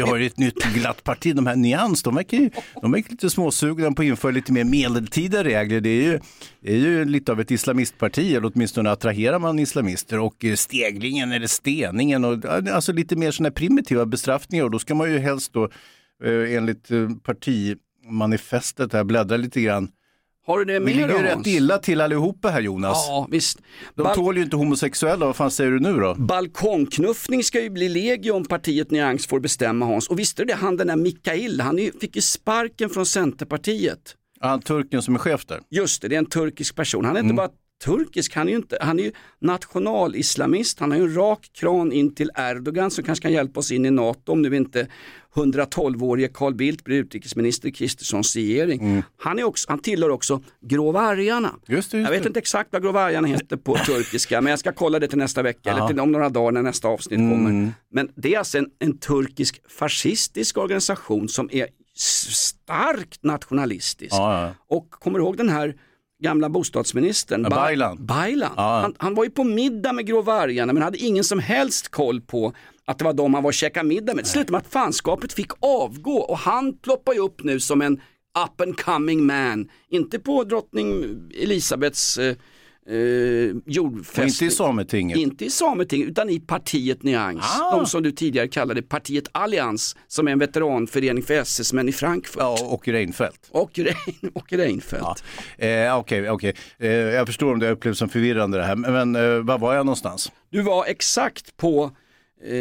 S2: Vi har ju ett nytt glatt parti, de här Nyans, de verkar ju de verkar lite småsugna på att införa lite mer medeltida regler. Det är ju, det är ju lite av ett islamistparti, eller åtminstone attraherar man islamister. Och eh, steglingen eller steningen, och, alltså lite mer sådana primitiva bestraffningar. Och då ska man ju helst då, eh, enligt eh, partimanifestet här, bläddra lite grann.
S1: Har du det
S2: Vi ligger ju rätt illa till allihopa här Jonas.
S1: Ja, visst.
S2: De
S1: Bal-
S2: tål ju inte homosexuella, vad fan säger du nu då?
S1: Balkongknuffning ska ju bli legio om partiet Nyans får bestämma Hans. Och visste du det, han den där Mikael, han fick ju sparken från Centerpartiet.
S2: Han turken som är chef där.
S1: Just det, det är en turkisk person. Han är
S2: Mm.
S1: inte bara turkisk, han är ju, inte, han är ju nationalislamist. Han har ju en rak kran in till Erdogan som kanske kan hjälpa oss in i NATO om nu inte 112-årige Carl Bildt blir utrikesminister i Kristerssons regering. Han, är också, han tillhör också Grå vargarna.
S2: Mm. Just det, just
S1: jag vet inte exakt vad Grå vargarna heter på (laughs) turkiska men jag ska kolla det till nästa vecka eller
S2: Ja.
S1: till om några dagar när nästa avsnitt
S2: Mm.
S1: kommer. Men det är alltså en, en turkisk fascistisk organisation som är starkt nationalistisk.
S2: Ja, ja.
S1: Och kommer du ihåg den här gamla bostadsministern? Ba-
S2: Baylan.
S1: Baylan.
S2: Ja.
S1: Han, han var ju på middag med Grå vargarna men hade ingen som helst koll på att det var de han var och käkade middag med. Det slutade med att fanskapet fick avgå och han ploppar ju upp nu som en up and coming man. Inte på drottning Elisabeths eh, eh, jordfästning.
S2: Inte i Sametinget.
S1: Inte i Sametinget utan i partiet Nyans.
S2: Ah.
S1: De som du tidigare kallade partiet Allians som är en veteranförening för SS-män i Frankfurt.
S2: Ja, och Reinfeldt.
S1: Och, Rein, (laughs) och Reinfeldt.
S2: Eh, Okej, okej. Eh, jag förstår om det upplevs som förvirrande det här, men eh, var var jag någonstans?
S1: Du var exakt på Eh,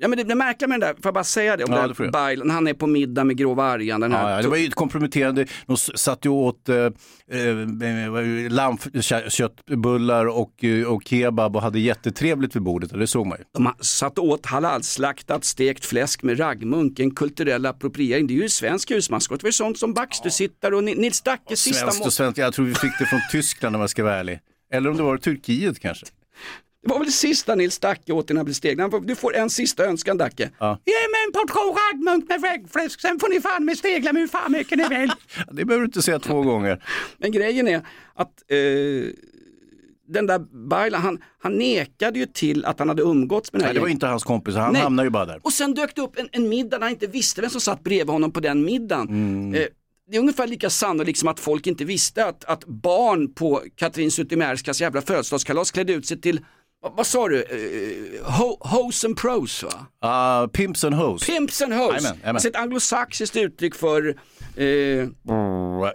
S1: ja men det, det märkliga med den där, får jag bara säga det, om
S2: Ja, det.
S1: Baylan, han är på middag med Grå vargen, den här
S2: Ja, ja, det var ju ett komprometterande. De satt ju åt eh, eh, lammköttbullar och, eh, och kebab och hade jättetrevligt vid bordet och det såg man ju.
S1: De satt och åt halalslaktat stekt fläsk med raggmunk, en kulturell appropriering. Det är ju svensk husmanskost. Det var ju sånt som Backstusittare och Ni- Nils Dackes sista mål.
S2: och jag tror vi fick det från Tyskland om jag ska vara ärlig. Eller om det var Turkiet kanske.
S1: Det var väl det sista Nils Dacke åt innan han blev får- Du får en sista önskan Dacke.
S2: Ja.
S1: Ge mig en portion raggmunk med väggfläsk, sen får ni fan med stegla mig hur fan mycket ni vill. (laughs)
S2: Det behöver du inte säga två gånger. (laughs)
S1: Men grejen är att eh, den där Baylan, han, han nekade ju till att han hade umgåtts med den här
S2: Nej, det var inte hans kompis, han
S1: Nej.
S2: hamnade ju bara där.
S1: Och sen dök det upp en, en middag där han inte visste vem som satt bredvid honom på den middagen.
S2: Mm.
S1: Eh, det är ungefär lika sannolikt som att folk inte visste att, att barn på Katrin Zytomierskas jävla födelsedagskalas klädde ut sig till, vad, sa du, eh, ho, hoes and pros va?
S2: Uh, pimps and hoes.
S1: Pimps and hoes.
S2: Jajamän, jajamän.
S1: Alltså ett anglosaxiskt uttryck för eh,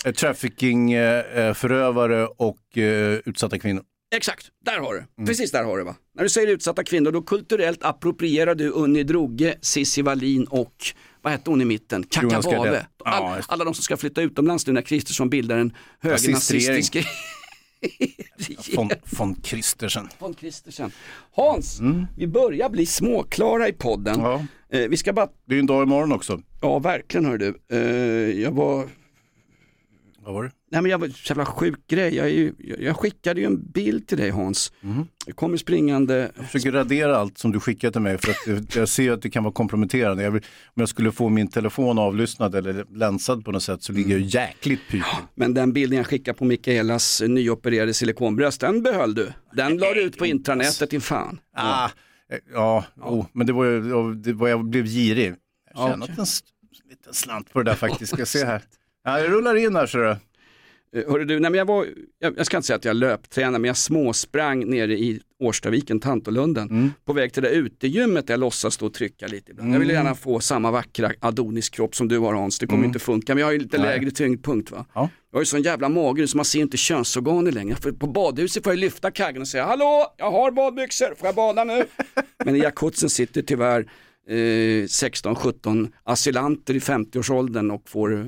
S2: Eh, Trafficking, eh, eh, förövare och eh, utsatta kvinnor.
S1: Exakt, där har
S2: Mm.
S1: du. Precis där har du va. När du säger utsatta kvinnor då kulturellt approprierar du Unni Droge, Cissi Wallin och vad hette hon i mitten? Kakavave. All, alla de som ska flytta utomlands nu när Kristersson bildar en högernazistisk (laughs) (laughs)
S2: Von, von Kristersen.
S1: von Kristersen. Hans, vi börjar bli småklara i podden.
S2: Mm. Ja.
S1: Eh, vi ska bara,
S2: Det är en dag imorgon också.
S1: ja verkligen hör du. Eh, jag var,
S2: Vad var det?
S1: Nej men jag var så jävla sjuk grej. Jag, ju, jag, skickade ju en bild till dig Hans. Jag kommer springande.
S2: Jag försöker radera allt som du skickar till mig för att jag, ser att det kan vara komprometterande. Jag vill, om jag skulle få min telefon avlyssnad eller länsad på något sätt så ligger jag jäkligt pyrt.
S1: Men den bilden jag skickade på Mikaelas nyopererade silikonbröst, den behöll du. Den la du ut på intranätet, din fan.
S2: Ah, eh, ja, Oh, men det var, det var jag blev girig. Jag har tjänat
S1: Okej.
S2: en liten slant på det där faktiskt. Ska jag se här. (laughs) Ja, jag rullar in här ser du.
S1: Eh, Hörru du, nej men jag, var, jag, jag ska inte säga att jag löptränade, men jag småsprang nere i Årstaviken, Tantolunden,
S2: Mm.
S1: på väg till det utegymmet där jag låtsas stå och trycka lite ibland. Jag vill
S2: Mm.
S1: gärna få samma vackra Adonis-kropp som du har Hans, det kommer
S2: Mm.
S1: inte funka, men jag har ju lite
S2: Nej.
S1: lägre tyngdpunkt va.
S2: Ja.
S1: Jag har ju sån jävla mage så man ser inte könsorganen längre. För på badhuset får jag lyfta kaggen och säga hallå, jag har badbyxor, får jag bada nu? (laughs) Men i jacuzzin sitter tyvärr 16-17 asylanter i 50-årsåldern och får, eh,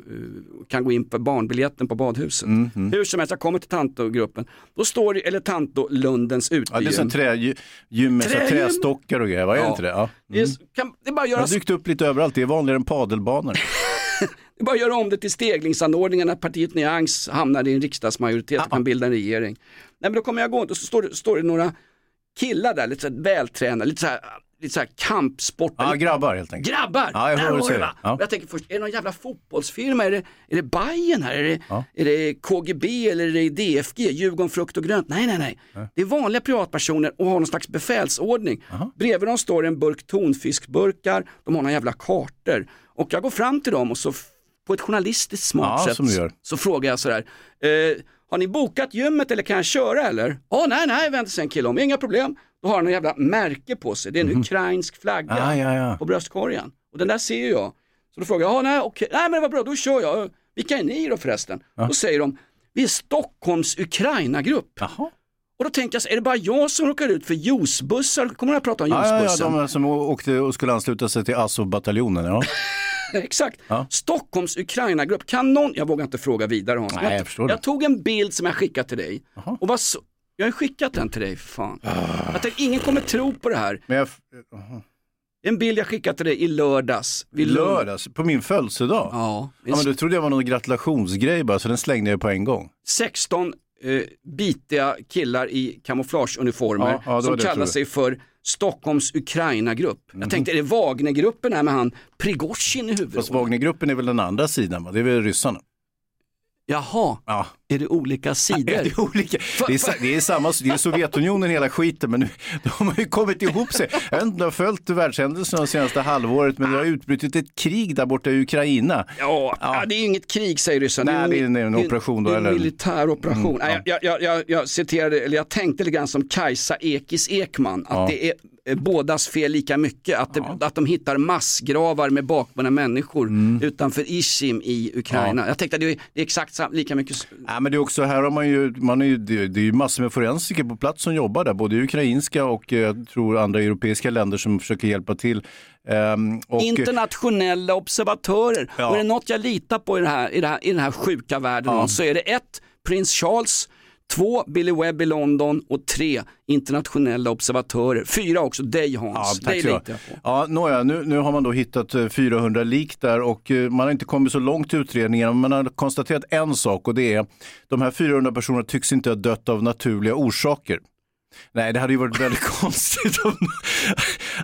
S1: kan gå in på barnbiljetten på badhuset.
S2: Mm,
S1: Hur som helst, jag kommer till Tantogruppen. Då står det, eller Tanto-Lundens
S2: Ja, det är som trägym med
S1: Trägym?
S2: trästockar och grejer, vad är det
S1: Ja.
S2: inte det? Ja. Mm.
S1: kan, det, bara att
S2: Det har dykt upp lite överallt, det är vanligare än padelbanor. (laughs)
S1: det är bara göra om det till steglingsanordningar när partiet Nyans hamnar i en riksdagsmajoritet och kan bilda en regering. Nej men då kommer jag gå och så står det, står det några killar där, lite så vältränade, lite så här, lite så här kampsport.
S2: Ja, grabbar helt enkelt.
S1: Grabbar!
S2: Ja, jag
S1: Där har du
S2: säger.
S1: va?
S2: Ja.
S1: Jag tänker först, är det någon jävla fotbollsfirma? Är det, är det Bayern här? Är det, är det KGB eller är det DFG? Djurgården Frukt och Grönt? Nej, nej, nej. Det är vanliga privatpersoner och har någon slags befälsordning. Bredvid dem står en burk tonfiskburkar, de har några jävla kartor. Och jag går fram till dem och så på ett journalistiskt smart
S2: Ja,
S1: sätt så frågar jag sådär, eh, har ni bokat gymmet eller kan jag köra eller? Åh nej, nej, vänta sig en kille om, inga problem. Då har han en jävla märke på sig, det är en ukrainsk flagga
S2: Ah, ja, ja.
S1: på bröstkorgen. Och den där ser jag. Så då frågar jag, ja, nej, okej, nej men var bra, då kör jag. Vilka är ni då förresten? Då säger de, vi är Stockholms Ukraina-grupp. Och då tänkte jag, är det bara jag som råkar ut för juicebussar? Kommer jag prata om
S2: Ja, ja, ja,
S1: juicebussen?
S2: de som åkte och skulle ansluta sig till Azov-bataljonen. Ja. (laughs)
S1: Exakt.
S2: Ja.
S1: Stockholms Ukraina-grupp. Kan någon, jag vågar inte fråga vidare Hans.
S2: Nej, jag det.
S1: jag tog en bild som jag skickat till dig. Och var så, jag har skickat den till dig, för fan. Jag tänkte, ingen kommer tro på det här.
S2: Men jag,
S1: En bild jag skickat till dig i lördags. Vid
S2: lördags, på min födelsedag?
S1: Ja.
S2: ja men du trodde jag var någon gratulationsgrej bara, så den slängde jag på en gång.
S1: 16 eh, bitiga killar i kamouflageuniformer
S2: Ja, ja,
S1: som kallar sig för Stockholms Ukraina-grupp.
S2: Mhm.
S1: Jag tänkte, är det Wagnergruppen här med han Prigozjin i huvudet?
S2: Fast Wagnergruppen är väl den andra sidan, va? det är väl ryssarna?
S1: Jaha,
S2: Ja.
S1: Är det olika sidor?
S2: Det är, olika. Det, är, det är samma, det är Sovjetunionen hela skiten men nu, (laughs) de har ju kommit ihop sig. Jag vet inte om du har följt världshändelserna de senaste halvåret men det har utbrutit ett krig där borta i Ukraina.
S1: Ja, ja. det är inget krig säger ryssarna.
S2: Nej, det är en- en
S1: det
S2: operation då,
S1: Det är en
S2: eller?
S1: militär operation.
S2: Mm,
S1: Nej, jag, jag, jag, jag citerade, eller jag tänkte lite grann som Kajsa Ekis Ekman, att
S2: Ja.
S1: det är eh, bådas fel lika mycket. Att, det, att de hittar massgravar med bakbundna människor
S2: Mm.
S1: utanför Ishim i Ukraina. Jag tänkte att det är, det är exakt lika mycket.
S2: Men det är också, här har man ju, man är ju, det, är ju massor med forensiker på plats som jobbar där, både ukrainska och eh, jag tror andra europeiska länder som försöker hjälpa till. Ehm, och,
S1: Internationella observatörer.
S2: Ja.
S1: Och är det något jag litar på i, det här, i, det här, i den här sjuka världen
S2: Ja.
S1: så är det ett, prins Charles, två, Billy Webb i London och tre, internationella observatörer. Fyra också, dig Hans.
S2: Ja, tack
S1: dig litar.
S2: Ja, nåja, nu, nu har man då hittat eh, 400 lik där och eh, man har inte kommit så långt i utredningen. Men man har konstaterat en sak och det är de här 400 personerna tycks inte ha dött av naturliga orsaker. Nej, det hade ju varit väldigt (laughs) konstigt om,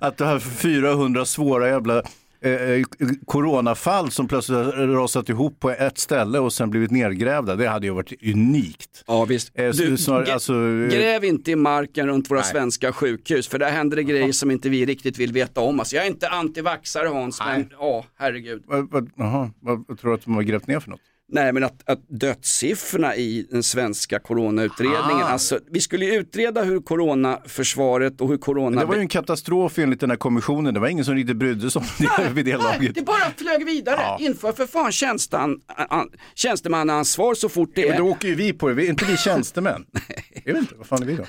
S2: att det här 400 svåra jävla eh, eh, coronafall som plötsligt har rasat ihop på ett ställe och sen blivit nedgrävda. Det hade ju varit unikt.
S1: Ja visst.
S2: Eh,
S1: Du,
S2: snar- alltså, eh,
S1: Gräv inte i marken runt våra
S2: Nej.
S1: svenska sjukhus för där händer det grejer som inte vi riktigt vill veta om. Alltså, jag är inte antivaxare Hans, men ja, herregud.
S2: vad, vad, jaha, vad, vad tror du att de har grävt ner för något?
S1: Nej men att, att dödssiffrorna i den svenska coronautredningen,
S2: Ah.
S1: alltså vi skulle ju utreda hur coronaförsvaret och hur corona...
S2: Det var ju en katastrof enligt den här kommissionen. Det var ingen som riktigt brydde sig om det vid det
S1: Nej,
S2: laget.
S1: det bara flög vidare.
S2: Ja.
S1: Inför för fan tjänstan, an, tjänstemannaansvar så fort det
S2: Men
S1: är...
S2: då åker ju vi på det. Vi- Är inte vi (laughs) tjänstemän? Jag vet inte, vad fan är vi då?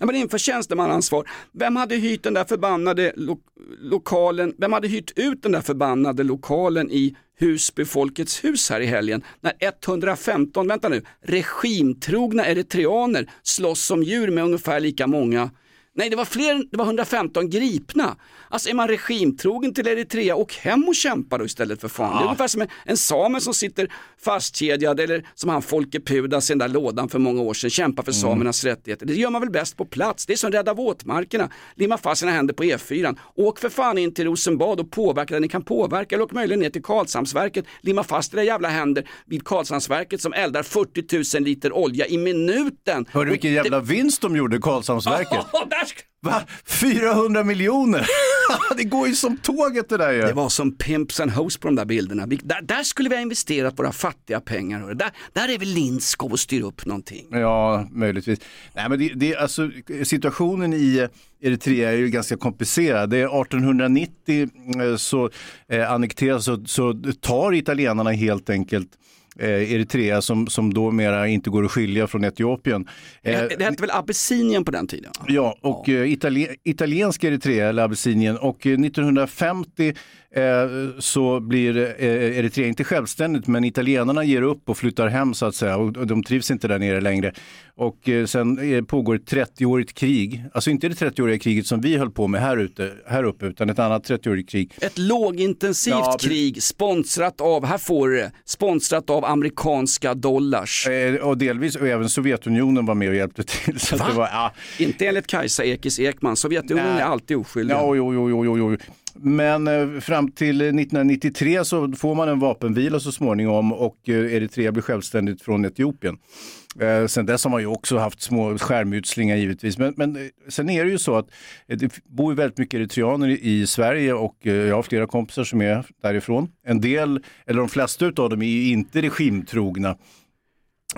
S1: Ja, men inför tjänstemannaansvar. Vem hade hyrt den där förbannade lo lokalen, vem hade hyrt ut den där förbannade lokalen i Husby Folkets hus här i helgen. När 115, vänta nu, regimtrogna eritreaner slåss som djur med ungefär lika många. Nej, det var fler, det var 115 gripna. Alltså är man regimtrogen till Eritrea, och hem och kämpa då istället för fan. Det är ungefär som en, en same som sitter fastkedjad eller som han Folke Pudas i den där lådan för många år sedan, kämpar för samernas rättigheter. Det gör man väl bäst på plats. Det är som rädda våtmarkerna, limma fast sina händer på E4. Åk för fan in till Rosenbad och påverka det ni kan påverka, eller åk möjligen ner till Karlshamnsverket, limma fast era jävla händer vid Karlshamnsverket som eldar 40 000 liter olja i minuten.
S2: Hörru vilken jävla vinst de gjorde, Karlshamnsverket. (laughs)
S1: Ska-
S2: Va? 400 miljoner? (laughs) det går ju som tåget det där ju.
S1: Det var som pimps and hoes på de där bilderna. Vi, där, där skulle vi ha investerat våra fattiga pengar. hörru. Där, där är väl Lindskov och styr upp någonting.
S2: Ja, möjligtvis. Nej, men det, det, alltså, situationen i Eritrea är ju ganska komplicerad. Det är 1890 eh, så eh, annekteras så, så tar italienarna helt enkelt eh, Eritrea som, som då mera inte går att skilja från Etiopien. Eh,
S1: Det, det hette väl Abessinien på den tiden?
S2: Ja, och eh, itali italiensk Eritrea eller Abessinien och eh, 1950 eh, så blir eh, Eritrea inte självständigt men italienarna ger upp och flyttar hem så att säga och, de trivs inte där nere längre. Och eh, sen eh, pågår ett 30-årigt krig, alltså inte det 30-åriga kriget som vi höll på med här, ute, här uppe utan ett annat 30-årigt krig.
S1: Ett lågintensivt
S2: Ja,
S1: krig sponsrat av, här får det, sponsrat av amerikanska dollars.
S2: Eh, och delvis, och även Sovjetunionen var med och hjälpte till. Så att
S1: Va?
S2: det var, ja,
S1: Inte enligt Kajsa Ekis Ekman, Sovjetunionen
S2: Nej.
S1: är alltid oskyldiga.
S2: Ja, jo, jo, jo, jo, jo. Men eh, fram till eh, 1993 så får man en vapenvila så småningom och eh, Eritrea blir självständigt från Etiopien. Eh, sen dess har man ju också haft små skärmytslingar givetvis. Men, men sen är det ju så att det bor ju väldigt mycket eritreaner i, Sverige och jag har flera kompisar som är därifrån. En del, eller de flesta av dem är ju inte regimtrogna.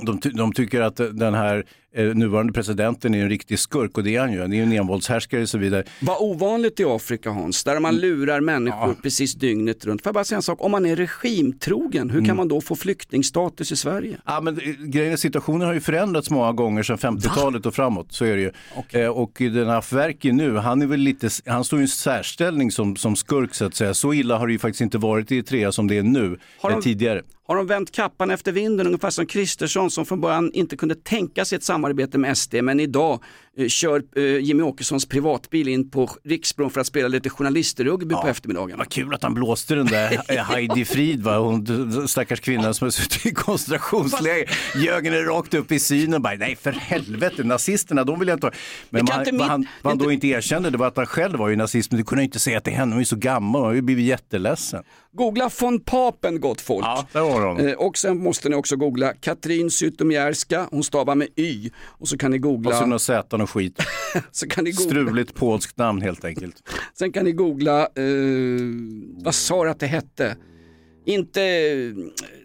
S2: De, ty- de tycker att den här eh, nuvarande presidenten är en riktig skurk och det är han ju. Han är ju en envåldshärskare och så vidare.
S1: Vad ovanligt i Afrika Hans, där man lurar människor precis dygnet runt. Får jag bara säga en sak, om man är regimtrogen, hur kan man då få flyktingstatus i Sverige?
S2: Ja, men eh, grejen är, situationen har ju förändrats många gånger sedan 50-talet och framåt. Så är det ju. Eh, och den här Afwerki nu, han, är väl lite, han står i en särställning som, som skurk så att säga. Så illa har det ju faktiskt inte varit i Eritrea som det är nu,
S1: Har
S2: eh,
S1: de-
S2: tidigare.
S1: Har de vänt kappan efter vinden ungefär som Kristersson som från början inte kunde tänka sig ett samarbete samarbete med SD, men idag kör eh, Jimmy Åkessons privatbil in på Riksbron för att spela lite journalistrugby på eftermiddagen.
S2: Vad kul att han blåste den där (laughs) eh, Heidi Frid, va? Hon, stackars kvinnan som har suttit i koncentrationsläger. Ljög henne rakt upp i synen och bara, nej för helvete, nazisterna de vill jag inte ha. Men vad,
S1: inte
S2: vad, han, vad han
S1: inte-
S2: då inte erkände det var att han själv var ju nazist, men du kunde inte säga till henne, hon är så gammal, hon har ju blivit jätteledsen.
S1: Googla von Papen gott folk.
S2: Ja, där har.
S1: Eh, och sen måste ni också googla Katrin Zytomierska, hon stavar med Y. Och så kan ni
S2: Och så
S1: googla,
S2: några sätan och skit. (laughs)
S1: så kan ni googla
S2: Struligt polskt namn helt enkelt.
S1: Sen kan ni googla, eh, vad sa du att det hette? Inte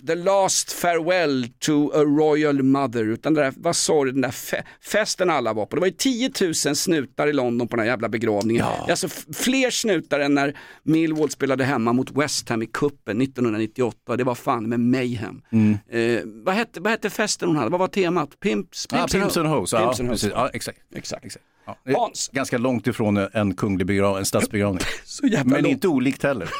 S1: The Last Farewell to a Royal Mother, utan det där, vad sa du, den där fe- festen alla var på. Det var ju 10 000 snutar i London på den här jävla begravningen. Är Alltså fler snutar än när Millwall spelade hemma mot West Ham i kuppen 1998. Det var fan med mayhem.
S2: Mm.
S1: Eh, vad, hette, vad hette festen hon hade? Vad var temat? Pimps,
S2: Ja, Pimps. Ja,
S1: Pimps and Hoes.
S2: precis. ja, exakt.
S1: Exakt.
S2: exakt. Ja. Ganska långt ifrån en kunglig begravning, en statsbegravning. (laughs) Men
S1: långt.
S2: inte olikt heller. (laughs)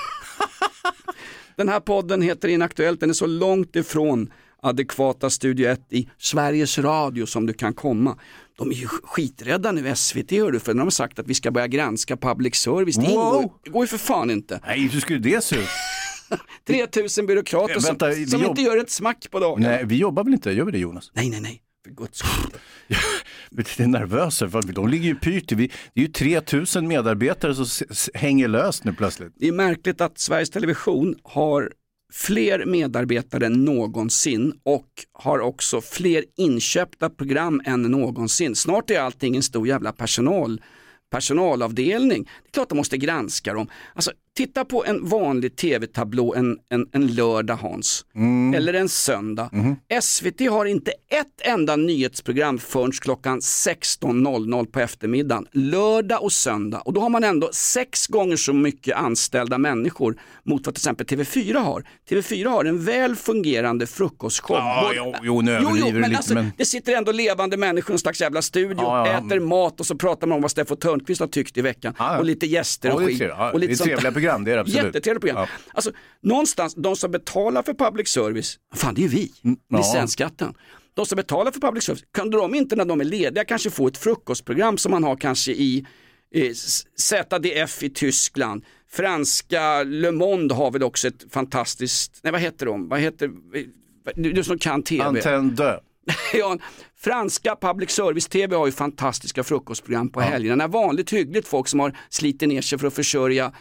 S1: Den här podden heter Inaktuellt, den är så långt ifrån adekvata Studio 1 i Sveriges Radio som du kan komma. De är ju skiträdda nu, SVT hör du, för de har sagt att vi ska börja granska public service. Det,
S2: Wow.
S1: ingår, det går ju för fan inte.
S2: Nej, hur skulle det se ut? (laughs)
S1: 3000 byråkrater som,
S2: vänta,
S1: som
S2: jobb-
S1: inte gör ett smack på dagen.
S2: Nej, vi jobbar väl inte? Gör vi det Jonas?
S1: nej, nej. nej. För guds skull. (laughs)
S2: Det är nervösa, för de ligger ju pyrt. Vi- Det är ju 3000 medarbetare som hänger löst nu plötsligt.
S1: Det är märkligt att Sveriges Television har fler medarbetare än någonsin och har också fler inköpta program än någonsin. Snart är allting en stor jävla personal, personalavdelning. Det är klart de måste granska dem. Alltså, titta på en vanlig tv-tablå en, en, en lördag Hans, eller en söndag. SVT har inte ett enda nyhetsprogram förrän klockan 16.00 på eftermiddagen, lördag och söndag. Och då har man ändå sex gånger så mycket anställda människor mot vad till exempel TV4 har. TV4 har en väl fungerande frukostshow.
S2: Ja, jo, jo, nu överdriver du
S1: men
S2: lite,
S1: alltså,
S2: men-
S1: Det sitter ändå levande människor i en slags jävla studio,
S2: Ja, ja.
S1: äter mat och så pratar man om vad Steffo Törnqvist har tyckt i veckan.
S2: Ja.
S1: Och lite gäster och skit. och lite
S2: det är
S1: sånt
S2: program, det är det absolut.
S1: Jättetrevliga program.
S2: Ja.
S1: Alltså, någonstans, de som betalar för public service, fan det är ju vi,
S2: Mm, ja.
S1: licensskatten. de som betalar för public service, kunde de inte när de är lediga kanske få ett frukostprogram som man har kanske i eh, ZDF i Tyskland, franska Le Monde har väl också ett fantastiskt, nej vad heter de, vad heter, du, du som kan tv.
S2: Antenne (laughs)
S1: ja, franska public service-tv har ju fantastiska frukostprogram på helgerna. När vanligt hyggligt folk som har slitit ner sig för att försörja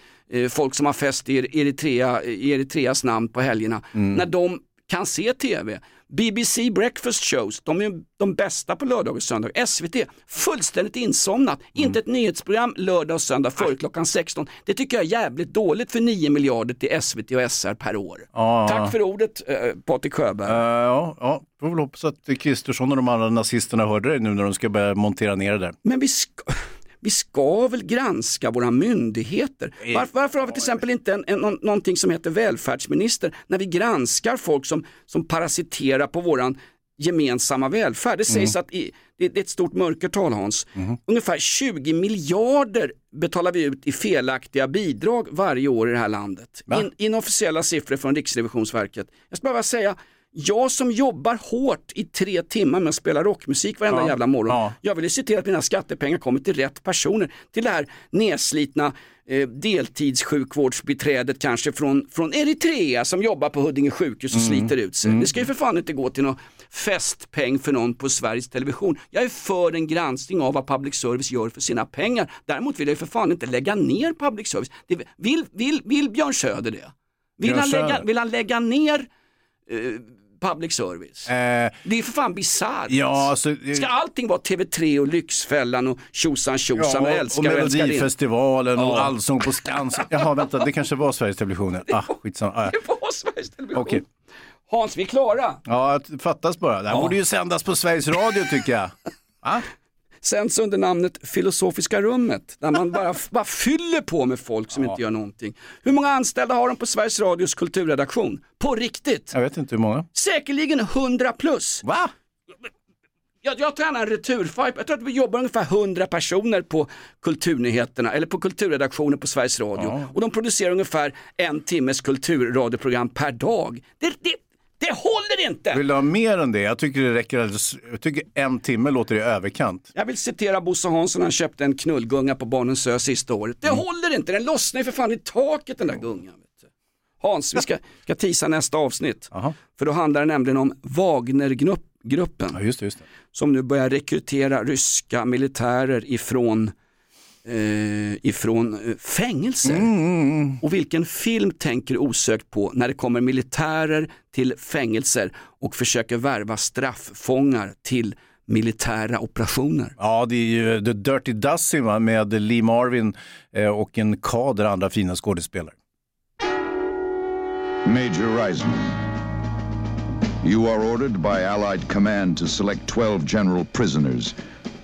S1: folk som har fest i Eritrea, i Eritreas namn på helgerna.
S2: Mm.
S1: När de kan se tv. BBC Breakfast Shows, de är de bästa på lördag och söndag. SVT, fullständigt insomnat.
S2: Mm.
S1: Inte ett nyhetsprogram lördag och söndag före klockan 16. Det tycker jag är jävligt dåligt för 9 miljarder till SVT och SR per år.
S2: Ja.
S1: Tack för ordet eh, Patrik Sjöberg.
S2: Eh, ja, ja, får väl hoppas att Kristersson och de andra nazisterna hörde det nu när de ska börja montera ner det där.
S1: Men vi ska, (laughs) vi ska väl granska våra myndigheter? Varför, varför har vi till exempel inte en, en, någon- någonting som heter välfärdsminister när vi granskar folk som, som parasiterar på våran gemensamma välfärd? Det sägs att i, det, det är ett stort mörkertal Hans. Ungefär 20 miljarder betalar vi ut i felaktiga bidrag varje år i det här landet. In, inofficiella siffror från Riksrevisionsverket. Jag ska bara säga, jag som jobbar hårt i tre timmar med att spela rockmusik varenda
S2: Ja.
S1: jävla morgon.
S2: Ja.
S1: Jag vill ju se till att mina skattepengar kommer till rätt personer. Till det här nedslitna eh, deltidssjukvårdsbiträdet kanske från, från Eritrea som jobbar på Huddinge sjukhus och
S2: Mm.
S1: sliter ut sig. Det ska ju för fan inte gå till någon festpeng för någon på Sveriges Television. Jag är för en granskning av vad public service gör för sina pengar. Däremot vill jag ju för fan inte lägga ner public service. Det, vill, vill, vill Björn Söder det? Vill,
S2: Björn
S1: han lägga,
S2: Söder?
S1: vill han lägga ner eh, public service?
S2: Eh,
S1: Det är för fan bisarrt.
S2: ja, alltså,
S1: Ska allting vara TV3 och Lyxfällan och tjosan tjosan och
S2: Ja,
S1: älskar
S2: och
S1: och?
S2: Melodifestivalen och
S1: Ja.
S2: Allsång på Skansen. (laughs) Jaha, vänta, det kanske var Sveriges Television. (laughs) Ah, skitsamma. Ah,
S1: Det var Sveriges Television.
S2: Okej.
S1: Hans, vi är klara.
S2: Ja, fattas bara. Det här
S1: Ja.
S2: borde ju sändas på Sveriges Radio tycker jag. Va? (laughs)
S1: Sänds under namnet Filosofiska rummet, där man bara, (laughs) bara fyller på med folk som inte gör någonting. Hur många anställda har de på Sveriges Radios kulturredaktion? På riktigt?
S2: Jag vet inte hur många.
S1: Säkerligen 100 plus.
S2: Va?
S1: Jag, jag tar gärna en returfight. Jag tror att vi jobbar ungefär 100 personer på kulturnyheterna eller på kulturredaktionen på Sveriges Radio.
S2: Ja.
S1: Och de producerar ungefär en timmes kulturradioprogram per dag. Det, det, det håller inte!
S2: Vill du ha mer än det? Jag tycker det räcker. alldeles- Jag tycker en timme låter i överkant.
S1: Jag vill citera Bosse Hansson, han köpte en knullgunga på Barnens ö sista året. Det håller inte, den lossnar ju för fan i taket den där gungan. Hans, vi ska, ska tisa nästa avsnitt. För då handlar det nämligen om Wagnergruppen.
S2: Ja, just det, just det.
S1: Som nu börjar rekrytera ryska militärer ifrån eh, ifrån eh, fängelser.
S2: Mm,
S1: Och vilken film tänker du osökt på när det kommer militärer till fängelser och försöker värva strafffångar till militära operationer?
S2: Ja, det är ju The Dirty Dozen med Lee Marvin eh, och en kader andra fina skådespelare.
S7: Major Reisman, you are ordered by Allied command to select 12 general prisoners,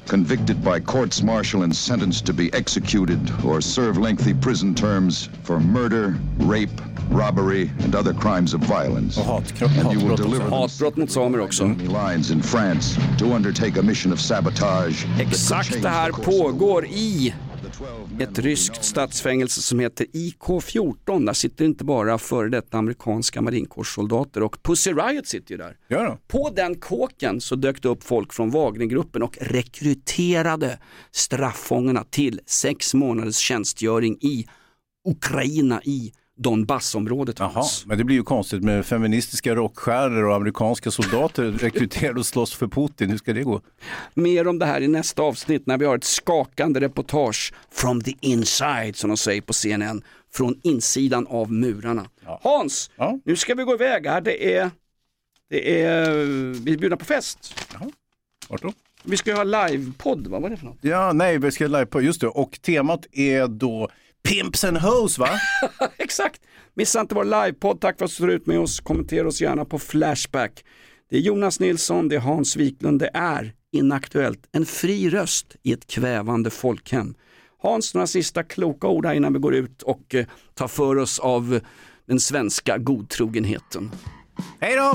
S7: convicted by courts martial and sentenced to be executed or serve lengthy prison terms for murder, rape, robbery, and other crimes of violence. and you will deliver them
S1: Hatbrott mot samer också.
S7: lines in France to undertake a mission of sabotage.
S1: Exakt det här
S7: the course of
S1: pågår i ett ryskt statsfängelse som heter IK14. Där sitter inte bara före detta amerikanska marinkårssoldater och Pussy Riot sitter ju där.
S2: Ja.
S1: På den kåken så dök det upp folk från Wagnergruppen och rekryterade strafffångarna till sex månaders tjänstgöring i Ukraina i Donbassområdet.
S2: Jaha, men det blir ju konstigt med feministiska rockstjärnor och amerikanska soldater (laughs) rekryterade och slåss för Putin. Hur ska det gå?
S1: Mer om det här i nästa avsnitt när vi har ett skakande reportage from the inside som de säger på CNN. Från insidan av murarna. Hans, nu ska vi gå iväg här. Det är, det är, vi är bjudna på fest.
S2: Vart då?
S1: Vi ska ju ha livepodd, vad var det för något?
S2: Ja, nej, vi ska live på, just det. Och temat är då Pimps and Hoes va? (laughs)
S1: Exakt! Missa inte vår livepodd, tack för att du står ut med oss. Kommentera oss gärna på Flashback. Det är Jonas Nilsson, det är Hans Wiklund, det är Inaktuellt. En fri röst i ett kvävande folkhem. Hans, några sista kloka ord här innan vi går ut och eh, tar för oss av den svenska godtrogenheten.
S2: Hej då!